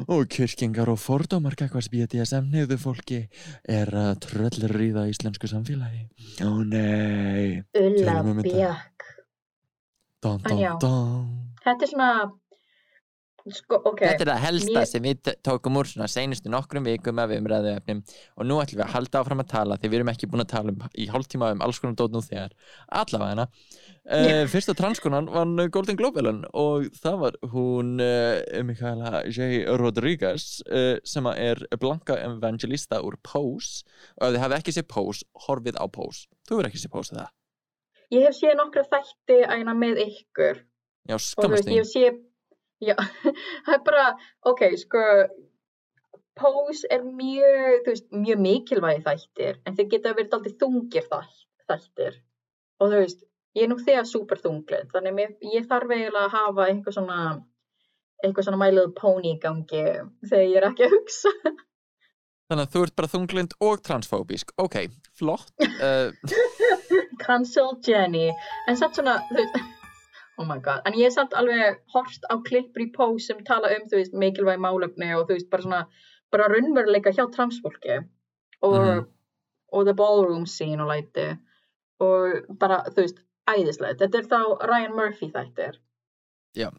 Og kyrkingar og fordómar kakvars BDSM neyðu fólki er að tröllriða íslensku samfélagi Ó Ulla Tölum um þetta. Björk. Dun, En já. Þetta er svona, sko, ok. Þetta er það helsta Mér- sem við tókum úr svona seinustu nokkrum vikum af umræðu efnum og nú ætlum við að halda áfram að tala því við erum ekki búin að tala um, í hálftíma um alls konar dót nú þegar allavega hana uh, Fyrsta transkonan var Golden Globe velun og það var hún uh, Mikaela J. Rodriguez uh, sem að er blanka evangelista úr Pose og ef þið hafi ekki séð Pose, horfið á Pose Þú verður ekki séð Pose eða? Ég hef séð nokkra þætti æna með ykkur Já, skammast ég þín hef séð, já, það er bara, ok, sko, Pose er mjög, þú veist, mjög mikilvægi þættir, en þeir geta verið aldrei þungir þæ- þættir. Og þú veist, ég er nú þegar super þunglið, þannig mér, ég þarf eiginlega að hafa eitthvað svona, eitthvað svona Little Pony í gangi þegar ég er ekki að hugsa. Þannig að þú ert bara þunglind og transfóbísk. Ok, flott. Uh, Cancel Jenny. En samt svona þú veist, oh my god, en ég er samt alveg hort á klippur í pós sem tala um þú veist, mikilvæg málefni og þú veist, bara svona bara raunveruleika hjá transfólki og, Mhm. og the ballroom scene og læti og bara, þú veist, æðislegt. Þetta er þá Ryan Murphy þættir. Já.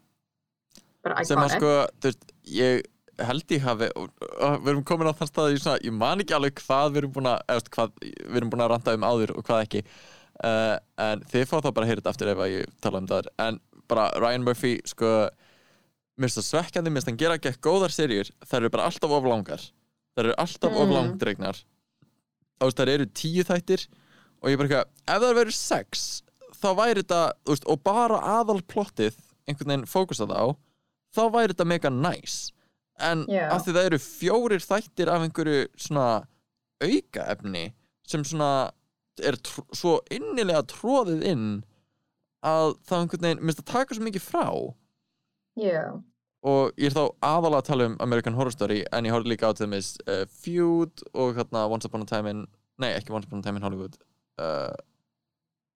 sem að sko, þú veist, ég held ég hafi, og, og við erum komin á þann stað í svona, ég man ekki alveg hvað við erum búin að, eða, hvað við erum búin að randa um áður og hvað ekki uh, en þið fá þá bara að heyra þetta aftur ef að ég tala um það. En bara Ryan Murphy, sko mér finnst það svekkjandi, mér finnst hann gera ekki góðar serjur, það eru bara alltaf of langar. Það eru alltaf of Mm. langdregnar. Þú veist, það eru tíu þættir og ég bara eitthvað, ef það verður sex þá væri þetta, þú veist, og bara aðalplottið einhvern veginn fókusað á þá væri þetta mega næs en Já. af því það eru fjórir þættir af einhverju svona auka efni sem svona er tr svo innilega tróðið inn að það einhvern veginn, minnst að taka svo mikið frá. Já, og ég er þá aðalega að tala um American Horror Story en ég horfði líka á til þeimis uh, Feud og hérna Once Upon a Time in nei, ekki Once Upon a Time in Hollywood uh,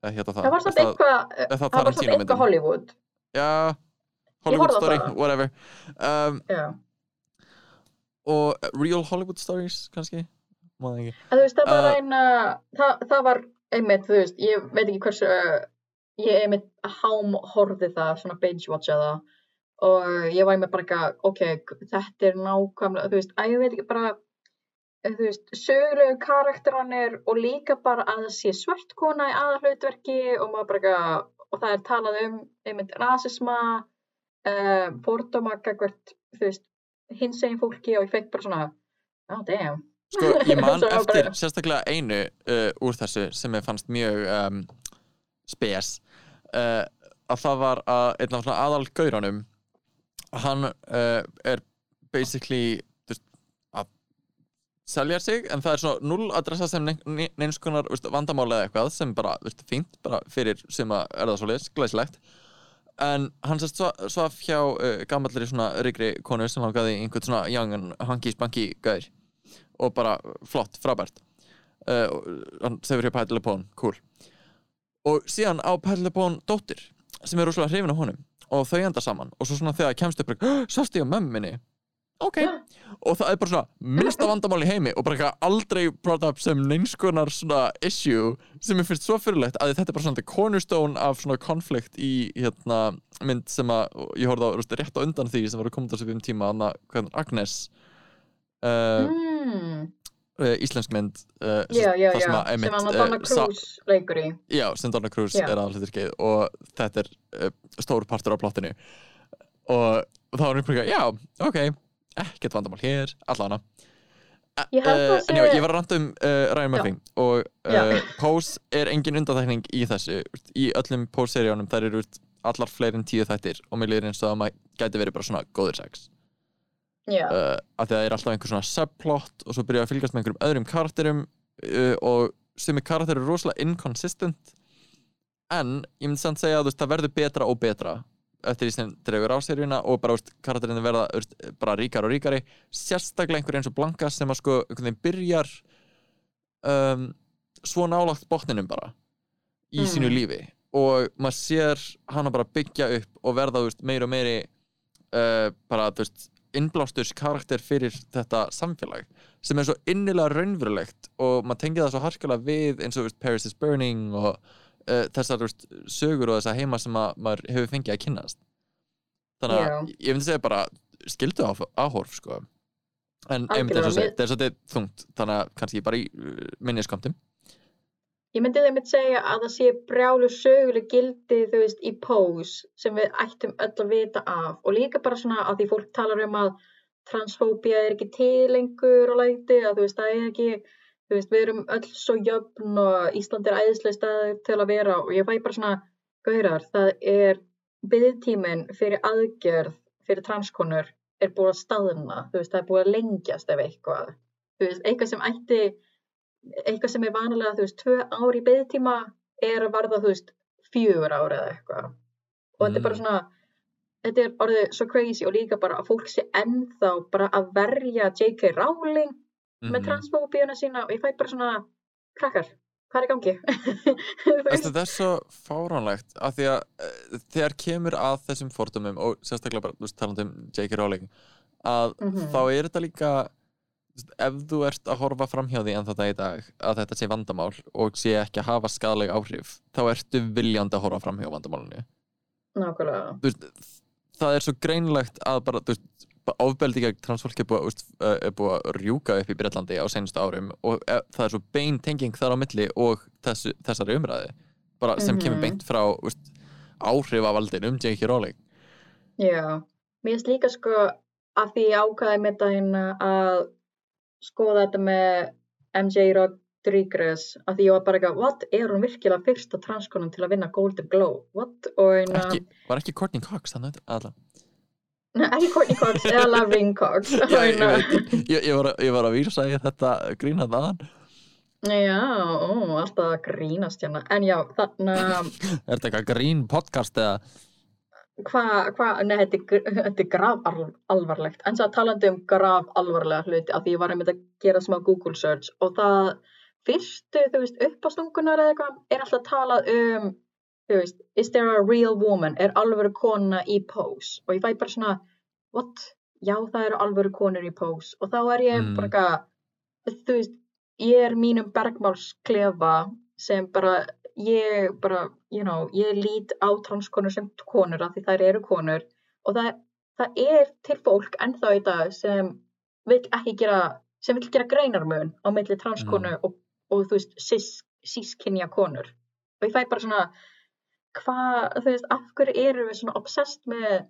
hérna það það var samt eitthvað myndin? Hollywood. Já, Hollywood Story, whatever. Um, já. og Real Hollywood Stories kannski Veist, það var Uh, eina, það, það var einmitt, þú veist, ég veit ekki hversu, uh, ég einmitt hám horfði það, svona binge-watcha það og ég var einmitt bara eitthvað, ok, þetta er nákvæmlega, þú veist, að ég veit ekki bara, eh, þú veist, sögulegu karakteranir og líka bara að það sé svört kona í aðalhlutverki og maður bara eitthvað, og það er talað um einmitt rasisma, uh, fordóma, gagvert, þú veist, hins egin fólki og ég fekk bara svona, oh damn. Sko, ég man eftir sérstaklega einu uh, úr þessu sem ég fannst mjög um, spes. Uh, að það var að einn af svona aðal gaurunum hann uh, er basically þú veist, að selja sig en það er svona null adressa sem neins, konar vandamáli eða eitthvað sem bara veist, fínt bara fyrir sem að er það svoleiðis, glæsilegt. En hann sérst sva- svaf hjá uh, gammallir svona ríkri konu sem langaði í einhvern svona young and hanky spanky gaur og bara flott, frábært. Uh, hann sefur hjá Pætli Pón, cool. Og síðan á Pætli Pón dóttir sem er rosalega hrifin á honum og þau enda saman og svo svona þegar kemst upp sást ég á mömminni ok, og það er bara svona minnsta vandamál í heimi og bara eitthvað aldrei brought up sem neinskonar svona issue sem er fyrst svo fyrirlegt að þetta er bara svona the cornerstone af svona konflikt í hérna mynd sem að ég horfði á rétt á undan því sem var að koma þessu um tíma hvað, Agnes uh, mm. íslensk mynd uh, Já, já, já, sem að sem að Donna Cruz leikur í Já, sem Donna Cruz Já. er aðalhluturkeið og þetta er stór partur á plottinu og þá er einhverja, já, ok ekkert vandamál hér, Ég held að uh, sé- En já, ég var að ranta um uh, Ryan Murphy og Já. uh, Pose er engin undanþækning í þessu í öllum Pose-seríunum, þær eru allar fleiri en tíu þættir og mér líður eins og að maður gæti verið bara svona góður sex Já, uh, að það er alltaf einhver svona subplot og svo byrja að fylgjast með einhverjum öðrum karakterum uh, og er karakter eru rosalega inconsistent. En ég myndi samt segja að veist, það verður betra og betra eftir því sem dregur á seríuna og bara veist, karakterinn verða veist, bara ríkar og ríkari. Sérstaklega einhver eins og Blanka sem að sko einhvern veginn byrjar um, svo nálagt botninum bara í Mm. sínu lífi. Og maður sér hana bara byggja upp og verða veist, meiri og meiri uh, bara veist innblástus karakter fyrir þetta samfélag sem er svo innilega raunverulegt og maður tengið það svo harkalega við eins og veist, Paris is Burning og uh, þessar veist, sögur og þessar heima sem að, maður hefur fengið að kynnast. Þannig að Já. ég myndi segja bara skildu áhorf sko. En einmitt eins og segja, þetta er svolítið þungt þannig að kannski bara í uh, minniskamtum ég myndi þeim að segja að það sé brjálu söguleg gildi þú veist í pose sem við ættum öll að vita af. Og líka bara svona að því fólk talar um að transfóbía er ekki til lengur og læti að þú veist það er ekki þú veist við erum öll svo jöfn og Ísland er æðislega staður til að vera og ég fæ bara svona gaurar það er byggtíminn fyrir aðgerð fyrir transkonur er búið að staðna þú veist það er búið að lengjast ef eitthvað. Þú veist eitthvað sem ætti eitthvað sem er vanalega, þú veist, tvö ár í beðtíma er að varða, þú veist, fjögur ár eða eitthvað. Og þetta er bara Mm. svona, þetta er orðið svo crazy og líka bara að fólk sé ennþá bara að verja J.K. Rowling með Mhm. transfóbíuna sína og ég fæ bara svona, krakkar, hvað er í gangi? Það er svo fáránlegt af því að uh, þegar kemur að þessum fordumum og sérstaklega bara, þú veist, talandi um J.K. Rowling að Mhm. þá er þetta líka ef þú ert að horfa fram hjá því en þetta í dag að þetta sé vandamál og sé ekki að hafa skadaleg áhrif þá ertu viljandi að horfa fram hjá vandamálinu Nákvæmlega. Veist, það er svo greinlegt að bara, ofbeldi gegn transfólk er búið, að rjúka upp í Breitlandi á senustu árum og eh, það er svo bein tenging þar á milli og þessu, þessari umræði bara sem kemur Mhm. beint frá veist, áhrifavaldin um J.K. Rowling Já, mér finnst líka sko að því ég ákvaði með daginn að skoða þetta með MJ Rodriguez að því ég var bara eitthvað, what, er hún virkilega fyrsta transkonum til að vinna Golden Globe, what, og hérna, ekki, var ekki Courtney Cox þannig að Nei, ekki Courtney Cox eða Laverne Cox, Já, ég, ég, hérna, ég, ég, var, að- ég var að vísa í þetta grína þaðan já, ó, alltaf að grínast hérna, en já, þarna, Er þetta eitthvað grín podcast eða hvað, hva, nei, þetta er, þetta er graf al- alvarlegt, en svo talandi um graf alvarlega hluti, að því ég var einmitt að gera smá Google search og það fyrstu, þú veist, uppástungunar eða eitthvað, er alltaf talað um, þú veist, is there a real woman, er alvöru kona í pose, og ég fæ bara svona, what, já, það eru alvöru konur í pose, og þá er ég Mm. bara eitthvað, þú veist, ég er mínum bergmálsklefa sem bara, ég bara, you know, ég lít á transkonur sem konur af því þær eru konur og það, það er til fólk ennþá í dag sem vil ekki gera, sem vil gera greinarmun á milli transkonu og, og þú veist, cis, sískinja konur. Og ég fæ bara svona hvað, þú veist, af hverju erum við svona obsessed með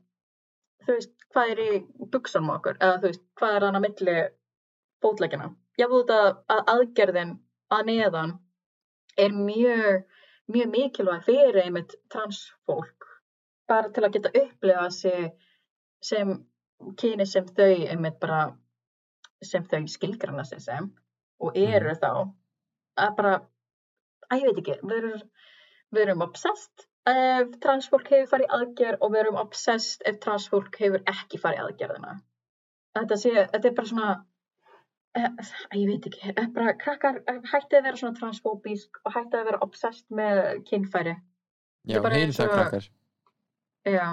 þú veist, hvað er í buksunum á okkur? Eða þú veist, hvað er hann að milli fótleggina. Ég veit að aðgerðin að neðan er mjög, mjög mikilvæg fyrir einmitt transfólk bara til að geta upplifa sig sem kyni sem þau einmitt bara sem þau skilgrana sig sem og eru þá. Að bara, að ég veit ekki við erum, við erum obsessed ef transfólk hefur farið aðgerð og við erum obsessed ef transfólk hefur ekki farið aðgerðina. Þetta sé, þetta er bara svona ég veit ekki, eh, bara krakkar eh, hættið að vera svona transfóbísk og hættið að vera obsessed með kynfæri Já, það og- krakkar Já,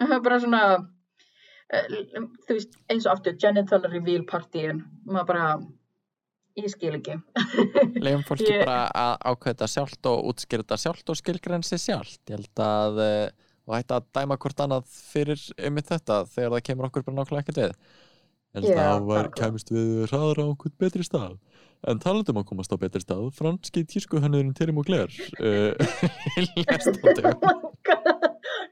bara svona, uh, þú veist, eins og aftur, genital reveal partíin, maður bara, ég skil ekki. Leifum fólki Ég- bara að ákveða þetta sjálft og útskýra þetta sjálft og skilgrein sig sjálft. Ég held að og hætta að dæma hvort annað fyrir um þetta þegar það kemur okkur bara nákvæmlega ekkert við. Held Já, að var, kemist við hraðar á einhvern betri stað. En talandum að komast á betri stað, franski tískuhannurinn Terry Mugler uh, lest á dögum.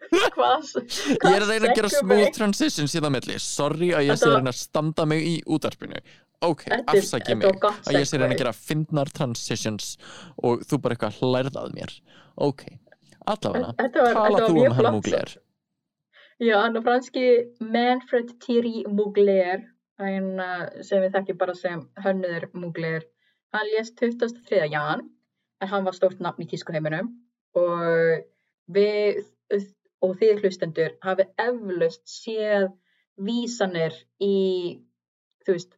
Ég er að reyna að gera smooth transition síðan milli. Sorry að ég sé reyna að standa mig í útarpinu. Ok, Þetta afsaki þetta mig að ég sé að reyna að gera fyndnar transitions og þú bara eitthvað hlærðað mér. Ok, allavega, Þetta var, tala þetta var þú mjög um hann. Mugler. Já, hann er franski Manfred Thierry Mugler, hann sem við þekkjum bara sem hönnuður Mugler. Hann lést 23. jan, en hann var stórt nafn í tískuheiminum og við og þið hlustendur hafið eflaust séð vísanir í, þú veist,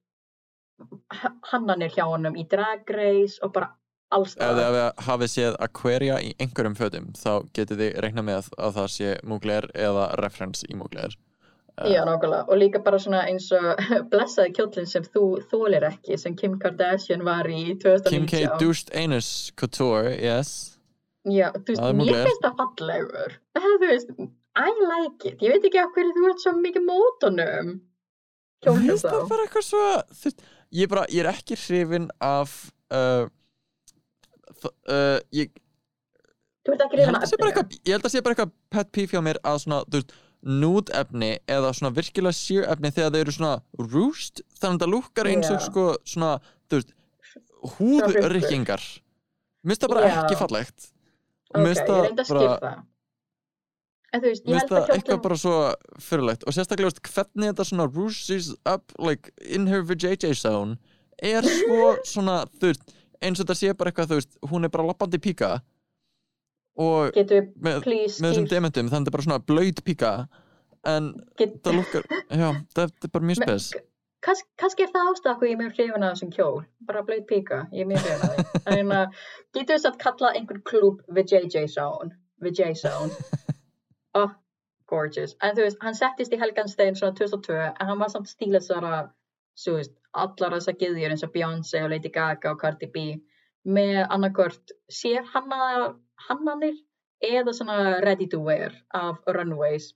hannanir hjá honum í Drag Race og bara Ef þið hafið- séð Aquaria í einhverjum fötum þá getið þið reikna með að það sé Mugler eða reference í Mugler. Já, nákvæmlega. Og líka bara svona eins og blessaði kjóllin sem þú þólir ekki, sem Kim Kardashian var í 2019. Kim K. Douched Anus Couture, yes. Já, þú veist, Það mér finnst það fallegur. Þú veist, I like it. Ég veit ekki af hverju þú ert svo mikið mótunum. Mér Kjólnum finnst það þá. bara eitthvað svo þú veist, ég, bara, ég er ekki hrifin af uh, uh, ég, ég, held að sé bara eitthvað, ég held að sé bara eitthvað pet peeve hjá mér að svona, þú veist, nude efni eða svona virkilega sheer efni þegar þau eru svona roost, þannig að það lúkkar eins og sko svona, þú veist húðrykkingar Mér finnst það bara Já. ekki fallegt Ok, ég það reyndi að það. En þú veist, ég held að það eitthvað bara svo fyrirlegt og sérstaklega veist, hvernig þetta svona rooses up like in her vajayjay zone er svo svona þú veist, eins og þetta sé bara eitthvað þú veist, hún er bara lappandi píka og við, með, please, með þessum dementum þannig að þetta er bara svona blöyt píka en get, það lukkar já, það þetta er bara mjög spes. Kans, kannski er það hvað ég er mjög hrifin af þessum kjól bara blöyt píka, ég er mjög hrifin af því. En uh, getur við satt kallað einhvern klúb við JJ Zone við J Zone oh, gorgeous, en þú veist, hann settist í Helganstein svona 2002, en hann var samt stílað þessara, svo veist, allar þessar giðjur eins og Beyoncé og Lady Gaga og Cardi B með annarkvört sér hanna, hannanir eða svona ready to wear af runways.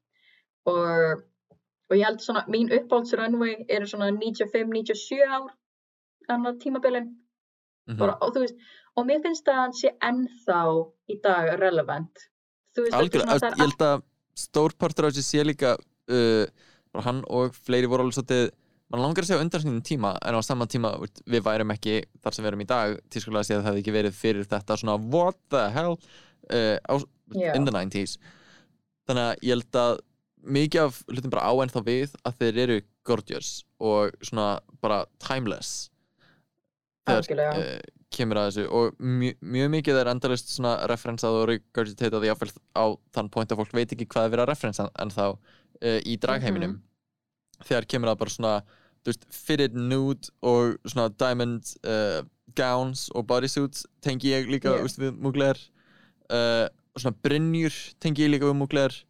Og og ég held svona, mín uppáhalds runway eru svona 95-97 ár þannig tímabilin. Mhm. bara, og þú veist, og mér finnst að hann sé ennþá í dag relevant. Þú veist, algjörlega, ég held að stór partur á þessi sé líka uh, hann og fleiri voru alveg svolítið mann langar að segja undan sínum tíma en á saman tíma við værum ekki þar sem við erum í dag tískulega sé að það hefði ekki verið fyrir þetta svona what the hell uh, á, Já. in the 90s þannig að ég held að mikið af hlutum bara á enn þá við að þeir eru gorgeous og svona bara timeless Algjörlega. uh, kemur að þessu og mjö, mjög mikið er endalist svona referensað og regurgitatað jáfnvel á þann point að fólk veit ekki hvað er verið að referensa en þá uh, í dragheiminum þegar kemur það bara svona veist, fitted nude og svona diamond uh, gowns og bodysuits tengi ég líka yeah. veist, við múglegar uh, og svona brynjur tengi ég líka við múglegar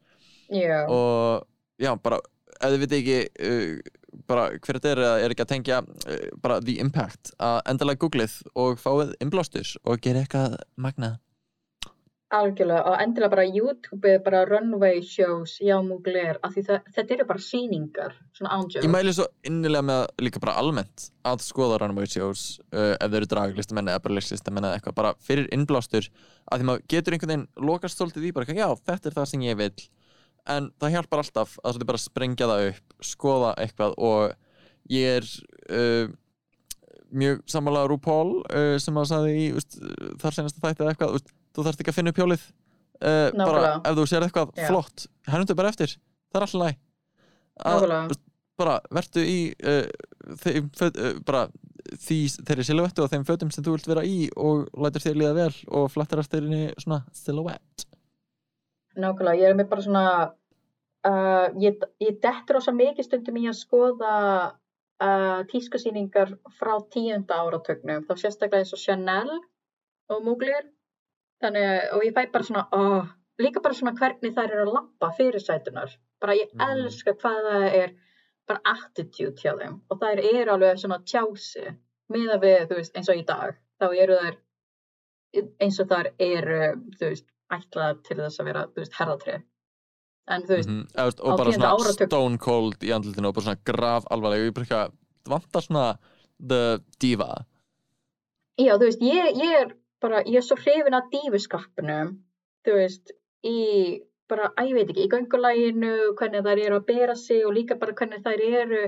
já, og já, bara ef þið veit ekki uh, bara hver þetta er eða er ekki að tengja uh, bara the impact að endalega googlið og fáið innblástur og gera eitthvað magnað algjörlega og endilega bara YouTube bara runway shows já Mugler, af því það, þetta eru bara sýningar svona Ég ándjóð mæli svo innilega með líka bara almennt að skoða runway shows uh, ef þeir eru draglistamenn eða bara listlistamenn eða eitthvað bara fyrir innblástur að því maður getur einhvern veginn lokast svolítið í bara já þetta er það sem ég vil en það hjálpar alltaf að svolítið bara sprengja það upp skoða eitthvað og ég er uh, mjög sammála RuPaul uh, sem að sagði í úst, þar senast að þætti eitthvað úst, þú þarft ekki að finna upp hjólið. Uh, bara ef þú sér eitthvað Já. flott hennundu bara eftir, það er alltaf læg bara vertu í uh, þeim, föt, uh, bara því, þeirri silhouettu og þeim fötum sem þú vilt vera í og lætur þér líða vel og flattar eftir henni svona silhouette. Nákvæmlega, ég er með bara svona, ég, ég dettur ósa mikið stundum í að skoða tískusýningar frá tíunda áratögnum, þá sérstaklega eins og Chanel og Mugler, þannig, og ég fæ bara svona, oh, líka bara svona hvernig þær eru að lappa fyrir sætunar, bara ég Mhm. elska hvað það er, bara attitude hjá þeim. Og þær eru alveg svona tjási, miða við, þú veist, eins og í dag, þá eru þær eins og þar eru, þú veist, ætlað til þess að vera, þú veist, herðatrið. En þú veist, Mhm, eða, veist, á og bara svona áratug- stone cold í andlutinu og bara svona graf alvarleg og ég eitthvað, það vantar svona the diva? Já, þú veist, ég, ég er bara, ég er svo hrifin að dífuskappinu, þú veist, í, bara, að ég veit ekki, í göngulæginu, hvernig þær eru að bera sig og líka bara hvernig þær eru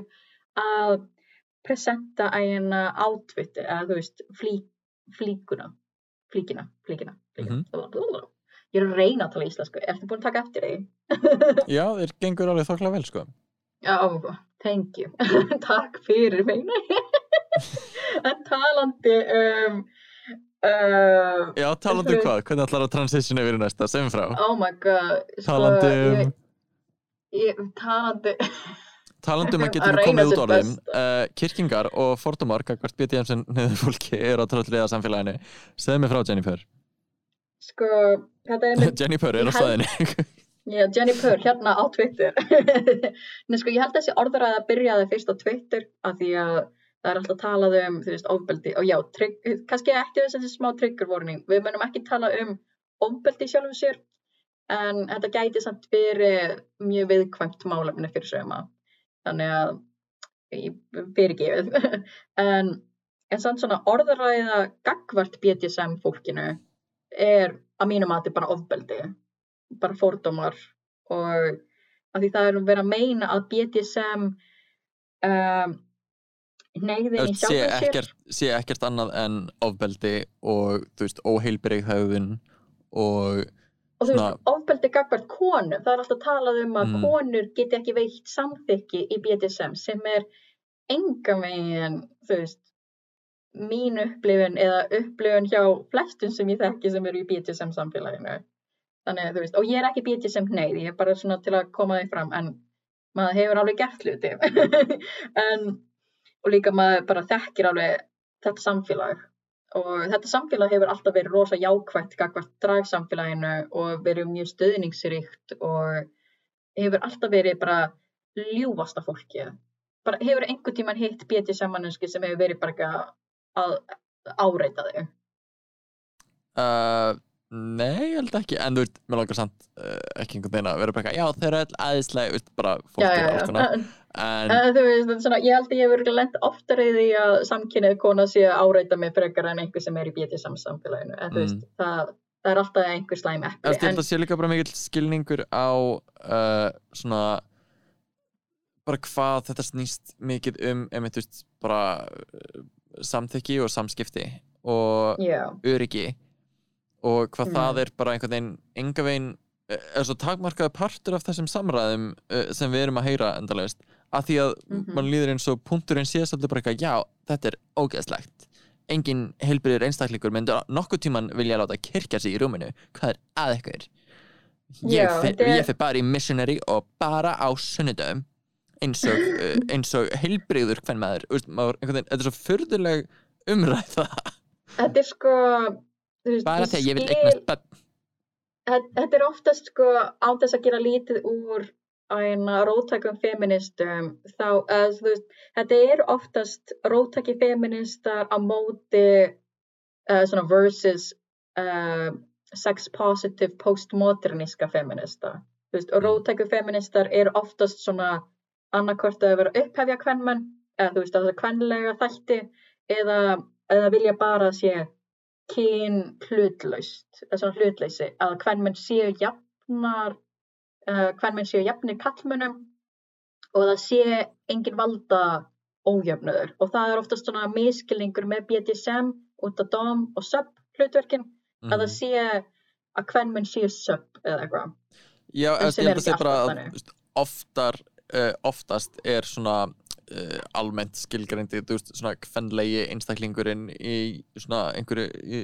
að presenta eina átviti, eða þú veist, flí, flíkuna, flíkina, flíkina, flíkina. Mhm. Ég er að reyna að tala íslensku, ertu búin að taka eftir því? já, þeir gengur alveg þokkla vel sko Já, thank you. Takk fyrir mig. en talandi um, uh, já, talandi um hvað, hvernig ætlar að transition yfir í næsta, segjum frá. Oh my god. sko, talandi um talandi, talandi um að Að getur reyna komið út orðum uh, kirkingar og fordómar kakvart BDM sem niður fólki er á tröllriða samfélaginu. Segðu mig frá Jennifer. Sko, þetta er með, Jennifer er á staðinni. Já, Jenny Purr, hérna á Twitter. Nei, sko, ég held að þessi orðræða byrjaði fyrst á Twitter af því að það er alltaf talað um, þú veist, ofbeldi og já, trygg, kannski ekki þess að þessi smá trigger warning. Við munum ekki tala um ofbeldi sjálfum sér, en þetta gæti samt verið mjög viðkvæmt málefni fyrir söguma. Þannig að, fyrirgefið. en, en samt svona orðræða gagvart BDSM fólkinu er að mínum að þetta er bara ofbeldi, bara fordómar og að því það er verið að meina að BDSM um, neyðin í sjálfum sér. ekkert, sé ekkert annað en ofbeldi og þú veist, óheilbreyð höfðun og og þú veist, ofbeldi gagvart konum, það er alltaf talað um að Mm. konur geti ekki veitt samþykki í BDSM sem er enga megin, þú veist, mín upplifun eða upplifun hjá flestum sem ég þekki sem eru í BDSM samfélaginu. Þannig, þú veist, og ég er ekki BDSM neyð, ég er bara svona til að koma því fram, en maður hefur alveg gert hluti. en, og líka maður bara þekkir alveg þetta samfélag. Og þetta samfélag hefur alltaf verið rosa jákvætt gagvart dragsamfélaginu og verið mjög stöðningsríkt og hefur alltaf verið bara ljúfasta fólki bara hefur einhvern tíman hitt BDSM manneski sem hefur verið bara að áreita þau uh, nei, ég held ekki. En þú veist, mér langar samt uh, ekki einhvern veginn að vera bara eitthvað, já, þeir eru öll aðeinslega veist, bara fólk er konar En, þú veist, svona, ég held að ég hefur lent oftar í því að samkynnið kona sé að áreita mig frekar en einhver sem er í BDSM samfélaginu. En þú Mm. veist, það, það er alltaf einhver slæm Ég epli held að sé líka bara mikill skilningur á uh, svona bara hvað þetta snýst mikið um einmitt, þú veist, bara uh, samþykki og samskipti og já, öryggi og hvað Mm. það er bara einhvern veginn enga veginn er svo takmarkaði partur af þessum samræðum uh, sem við erum að heyra endalegist að því að Mhm. mann líður eins og punkturinn sé svolítið bara eitthvað, já, þetta er ógeðslegt. Engin heilbriður einstaklingur myndi nokkuð tíman vilja láta kirkja sig í rúminu. Hvað er að ykkur? Ég, er- ég fer bara í missionary og bara á sunnudum eins og, eins og heilbriður hvern maður, þetta er svo furðuleg umræða. Þetta er sko veist, bara þegar ég vil eignast börn Þetta er oftast sko án þess að gera lítið úr æna róttækum feministum þá, eða, þú veist, þetta er oftast róttæki feministar á móti uh, svona versus uh, sex positive postmoderníska feminista þú veist, og Mm. róttæku feministar eru oftast svona annarkvort að vera upphefja kvenmenn eða þú veist, það er kvenlega þætti eða, eða vilja bara að sé kyn hlutlaust, svona hlutleysi, að kvenmenn séu jafnar, uh, kvenmenn séu jafnir kallmönnum og það sé engin valda ójöfnöður og það er oftast svona miskilningur með BDSM út af dom og sub hlutverkin að það sé að hvern menn séu sub eða eitthvað. Já, ég held að segja ekki bara oftar, uh, oftast er svona uh, almennt skilgreindi, þú veist, svona kvenlegi einstaklingurinn í svona einhverju, í,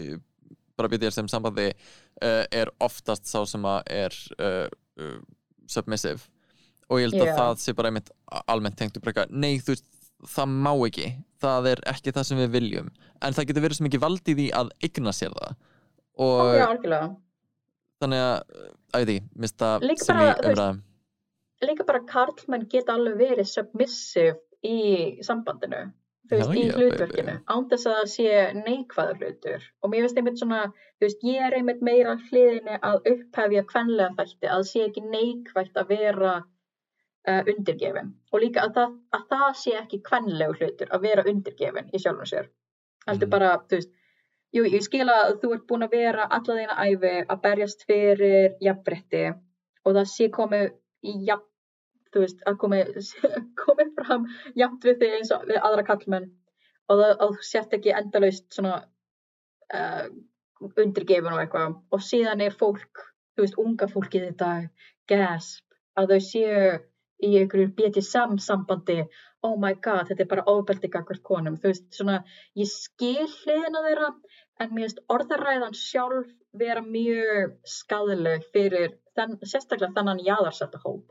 bara byrðir sem sambandi uh, er oftast sá sem að er uh, submissive. Og ég held að Já. það sé bara einmitt almennt tengt upp eitthvað, nei þú veist það má ekki, það er ekki það sem við viljum. En það getur verið svo mikið vald í því að eigna sér það. Og Já, algjörlega. þannig að, að því, mista sem veist, umræðum. líka bara karlmenn geta alveg verið submissive í sambandinu þú veist, í hlutverkinu án þess að það sé neikvæða hlutur. Og mér finnst einmitt svona þú veist, ég er einmitt meira hliðinni að upphefja kvenlega þætti, að það sé ekki neikvægt að vera uh, undirgefin. Og líka að það, að það sé ekki kvenlegu hlutur að vera undirgefin í sjálfum sér. Heldur Mhm. bara, þú veist jú, ég skil að þú ert búin að vera alla þína æfi að berjast fyrir jafnbretti og það sé komið í jafn þú veist, að komið komi fram jafnt við þig eins og við aðra kallmenn og það, sért ekki endalaust svona uh, undirgefin og eitthvað. Og síðan er fólk, þú veist, unga fólkið þetta gasp, að þau séu í einhverju BDSM sambandi. Oh my god, þetta er bara ofbeldi gagvart konum, þú veist, svona ég skil hliðina þeirra en mér finnst orðaræðan sjálf vera mjög skadaleg fyrir þenn, sérstaklega þennan jaðarsetta hóp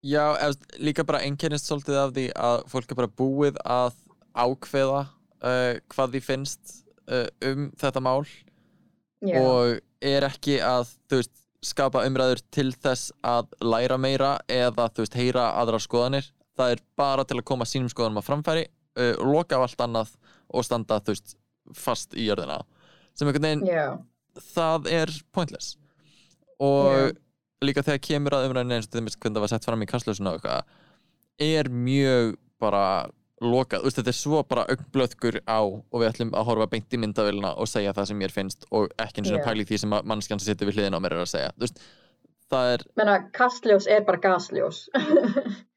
Já, líka bara einkennist svolítið af því að fólk er bara búið að ákveða uh, hvað því finnst uh, um þetta mál Já, og er ekki að, veist, skapa umræður til þess að læra meira eða, veist, heyra aðrar skoðanir. Það er bara til að koma sínum skoðanum á framfæri uh, loka á allt annað og standa, veist, fast í jörðina. Sem einhvern veginn já, það er pointless. Og Já. Líka þegar kemur að umræðinu eins og þeim hvernig það var sett fram í og eitthvað er mjög bara lokað, þetta er svo bara augnblöðkur á og við ætlum að horfa beint í myndavélina og segja það sem mér finnst og ekki eins og Já. pæli því sem mannskjan sem situr við hliðina á mér er að segja. Veist, það er menna kastljós er bara gasljós.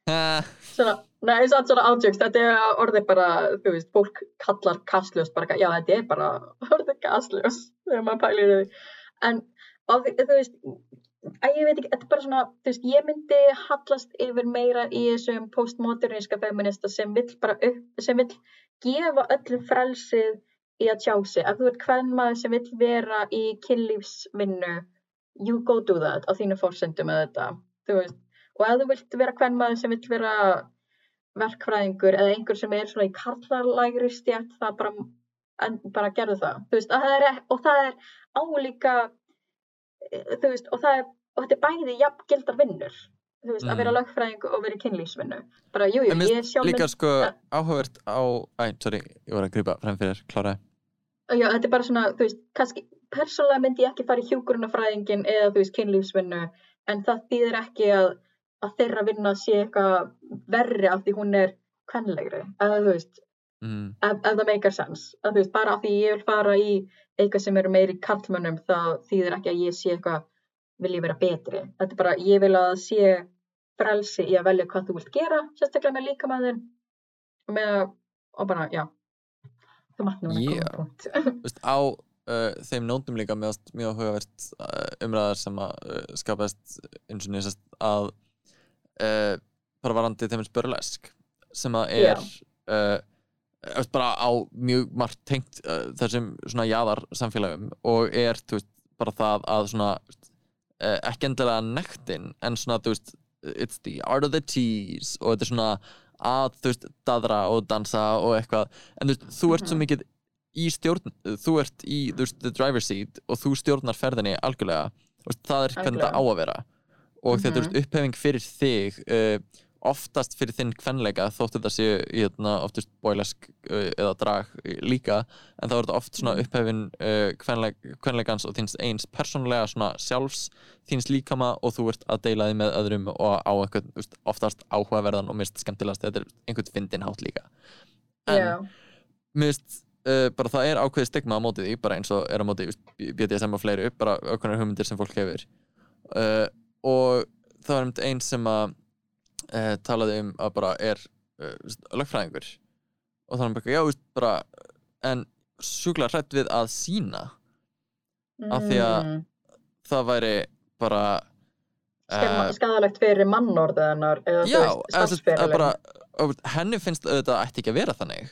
Svona, nei, satt svona átjöks þetta er orðið bara, þú veist, fólk kallar kastljós bara, já, þetta er bara orðið gasljós, þegar maður pælir því. En, og, þú veist að ég veit ekki, þetta er bara svona þú veist, ég myndi hallast yfir meira í þessum postmoderníska feminista sem vill bara upp, sem vill gefa öllu frelsið í að tjá sig, ef þú ert hvern maður sem vill vera í kynlífsvinnu you go do that á þínu fórsendum með þetta, þú veist. Og ef þú vilt vera hvern maður sem vill vera verkfræðingur eða einhver sem er svona í karlarlægri stjætt það bara, bara gerðu það. Þú veist, að það er, og það er álíka veist, og það er, og þetta er bæði jafn gildar vinnur, veist, Mm. að vera lögfræðingur og vera í kynlífsvinnu. Bara, jú, jú, ég sjálf líka sko áhugavert á æ, sorry, ég var að grípa frem fyrir, kláraði já, þetta er bara svona, þú veist, kannski persónulega myndi ég ekki fara í hjúkurunafræðingin eða, þú veist, kynlífsvinnu en það þýðir ekki að, að þeirra vinna sé eitthvað verri af því hún er kvenlegri, eða þú veist mm, ef, ef það meikar sens. Að þú veist, bara af því ég vil fara í eitthvað sem eru meiri karlmönnum þá þýðir ekki að ég sé eitthvað vil ég vera betri, þetta er bara ég vil að það sé frelsi í að velja hvað þú vilt gera, sérstaklega með líkamæðin og með að, og bara, já. Þú mátt núna Yeah. yeah. punkt. Þú veist, á uh, þeim nótum líka mjög, mjög áhugavert uh, umræðar sem að uh, skapast eins og nýsast að bara varandi þeim burlesk sem að er uh, þú veist, bara á mjög margt tengt uh, þessum svona jaðar samfélagum og er þú veist, bara það að svona uh, ekki endilega nektin en svona þú veist it's the art of the tease og þetta er svona að þú veist daðra og dansa og eitthvað en þú veist, þú ert svo Mhm. mikið í stjórn, þú ert í þú veist, the driver's seat og þú stjórnar ferðinni algjörlega, veist, það er hvernig það á að vera og þetta er Mhm. mm upphefing fyrir þig uh, oftast fyrir þinn kvenleika þóttu þetta séu hérna, oftast boilesk uh, eða drag líka en þá er þetta oft svona Mhm. upphefin uh, kvenleik, kvenleikans og þins eins persónlega svona sjálfs þins líkama og þú ert að deila því með öðrum og á þú veist, oftast áhugaverðan og mist skemmtilegast þetta er einhvern fyndin hátt líka. En já, mist uh, bara það er ákveðið stigma á móti því bara eins og er á móti þú veist, BDSM og fleiri bara ákveðnar hugmyndir sem fólk hefur. Uh, og það var einmitt einn sem að uh, talaði um að bara er uh, þú veist, lögfræðingur og þannig bara, já, þú veist, bara en sjúklega hrætt við að sína af því að- Mm, það væri bara eh, skadalegt fyrir mannorðið hennar eða já, þú veist, eða sem sagt, að starfsferilinn. bara, og henni finnst auðvitað ætti ekki að vera þannig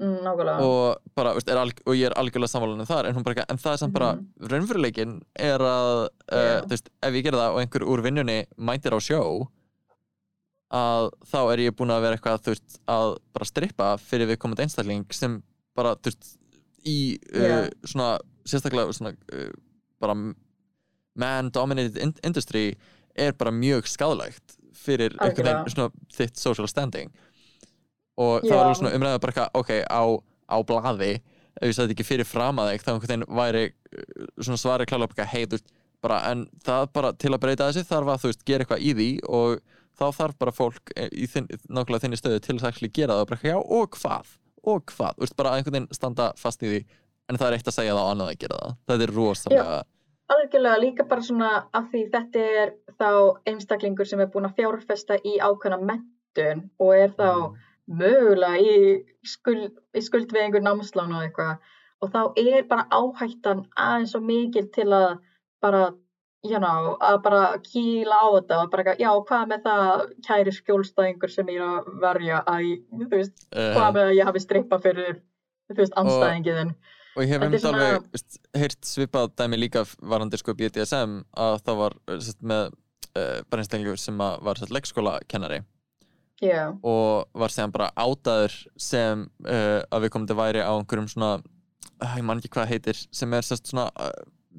mm, nákvæmlega og, bara, veist, er alg, og ég er algjörlega sammálanum þar en, hún bara, ekki- en það er samt bara Mhm. raunveruleikin er að uh, Já. þú veist, ef ég gerði það og einhver úr vinnunni mætir á sjó að þá er ég búin að vera eitthvað þú veist, að bara strippa fyrir við komandi einstakling sem bara þú veist, í uh, Já. svona sérstaklega svona, uh, bara man dominated in industry er bara mjög skadalegt fyrir einhvern veginn svona þitt social standing og það Já. var svona umræða bara eitthvað, ok, á, á blaði ef ég sagði ekki fyrir fram að þig þá einhvern veginn væri uh, svona svari klálega bara, hei, þú veist, bara, en það bara til að breyta þessu þarf að, þú veist, gera eitthvað í því og þá þarf bara fólk eh, í þinn, nákvæmlega þinni stöðu til að actually gera það og bara, já, og hvað, og hvað? Þú veist, bara að einhvern veginn standa fast í því en það er eitt að segja það og annað að gera það. Þetta er rosalega, algjörlega. Líka bara svona af því þetta er þá einstaklingur sem er búin að fjárfesta í ákveðna mentun og er þá mögulega í, skuld, í skuld við einhver námslána og eitthvað og þá er bara áhættan aðeins svo mikil til að bara you know, að bara kýla á þetta og bara, eitthvað, já, hvað með það kæri skjólstæðingur sem ég er að verja að, þú veist, uh, hvað með að ég hafi strippa fyrir, þú veist, anstæðingiðin og ég hef Þetta einmitt svona- alveg heyrt svipað dæmi líka varandi sko BDSM að það var sest, með uh, bara einstaklingur sem var sett, leikskóla kennari já, og var síðan bara átaður sem uh, að við komum til væri á einhverjum svona ég man ekki hvað heitir sem er sest, svona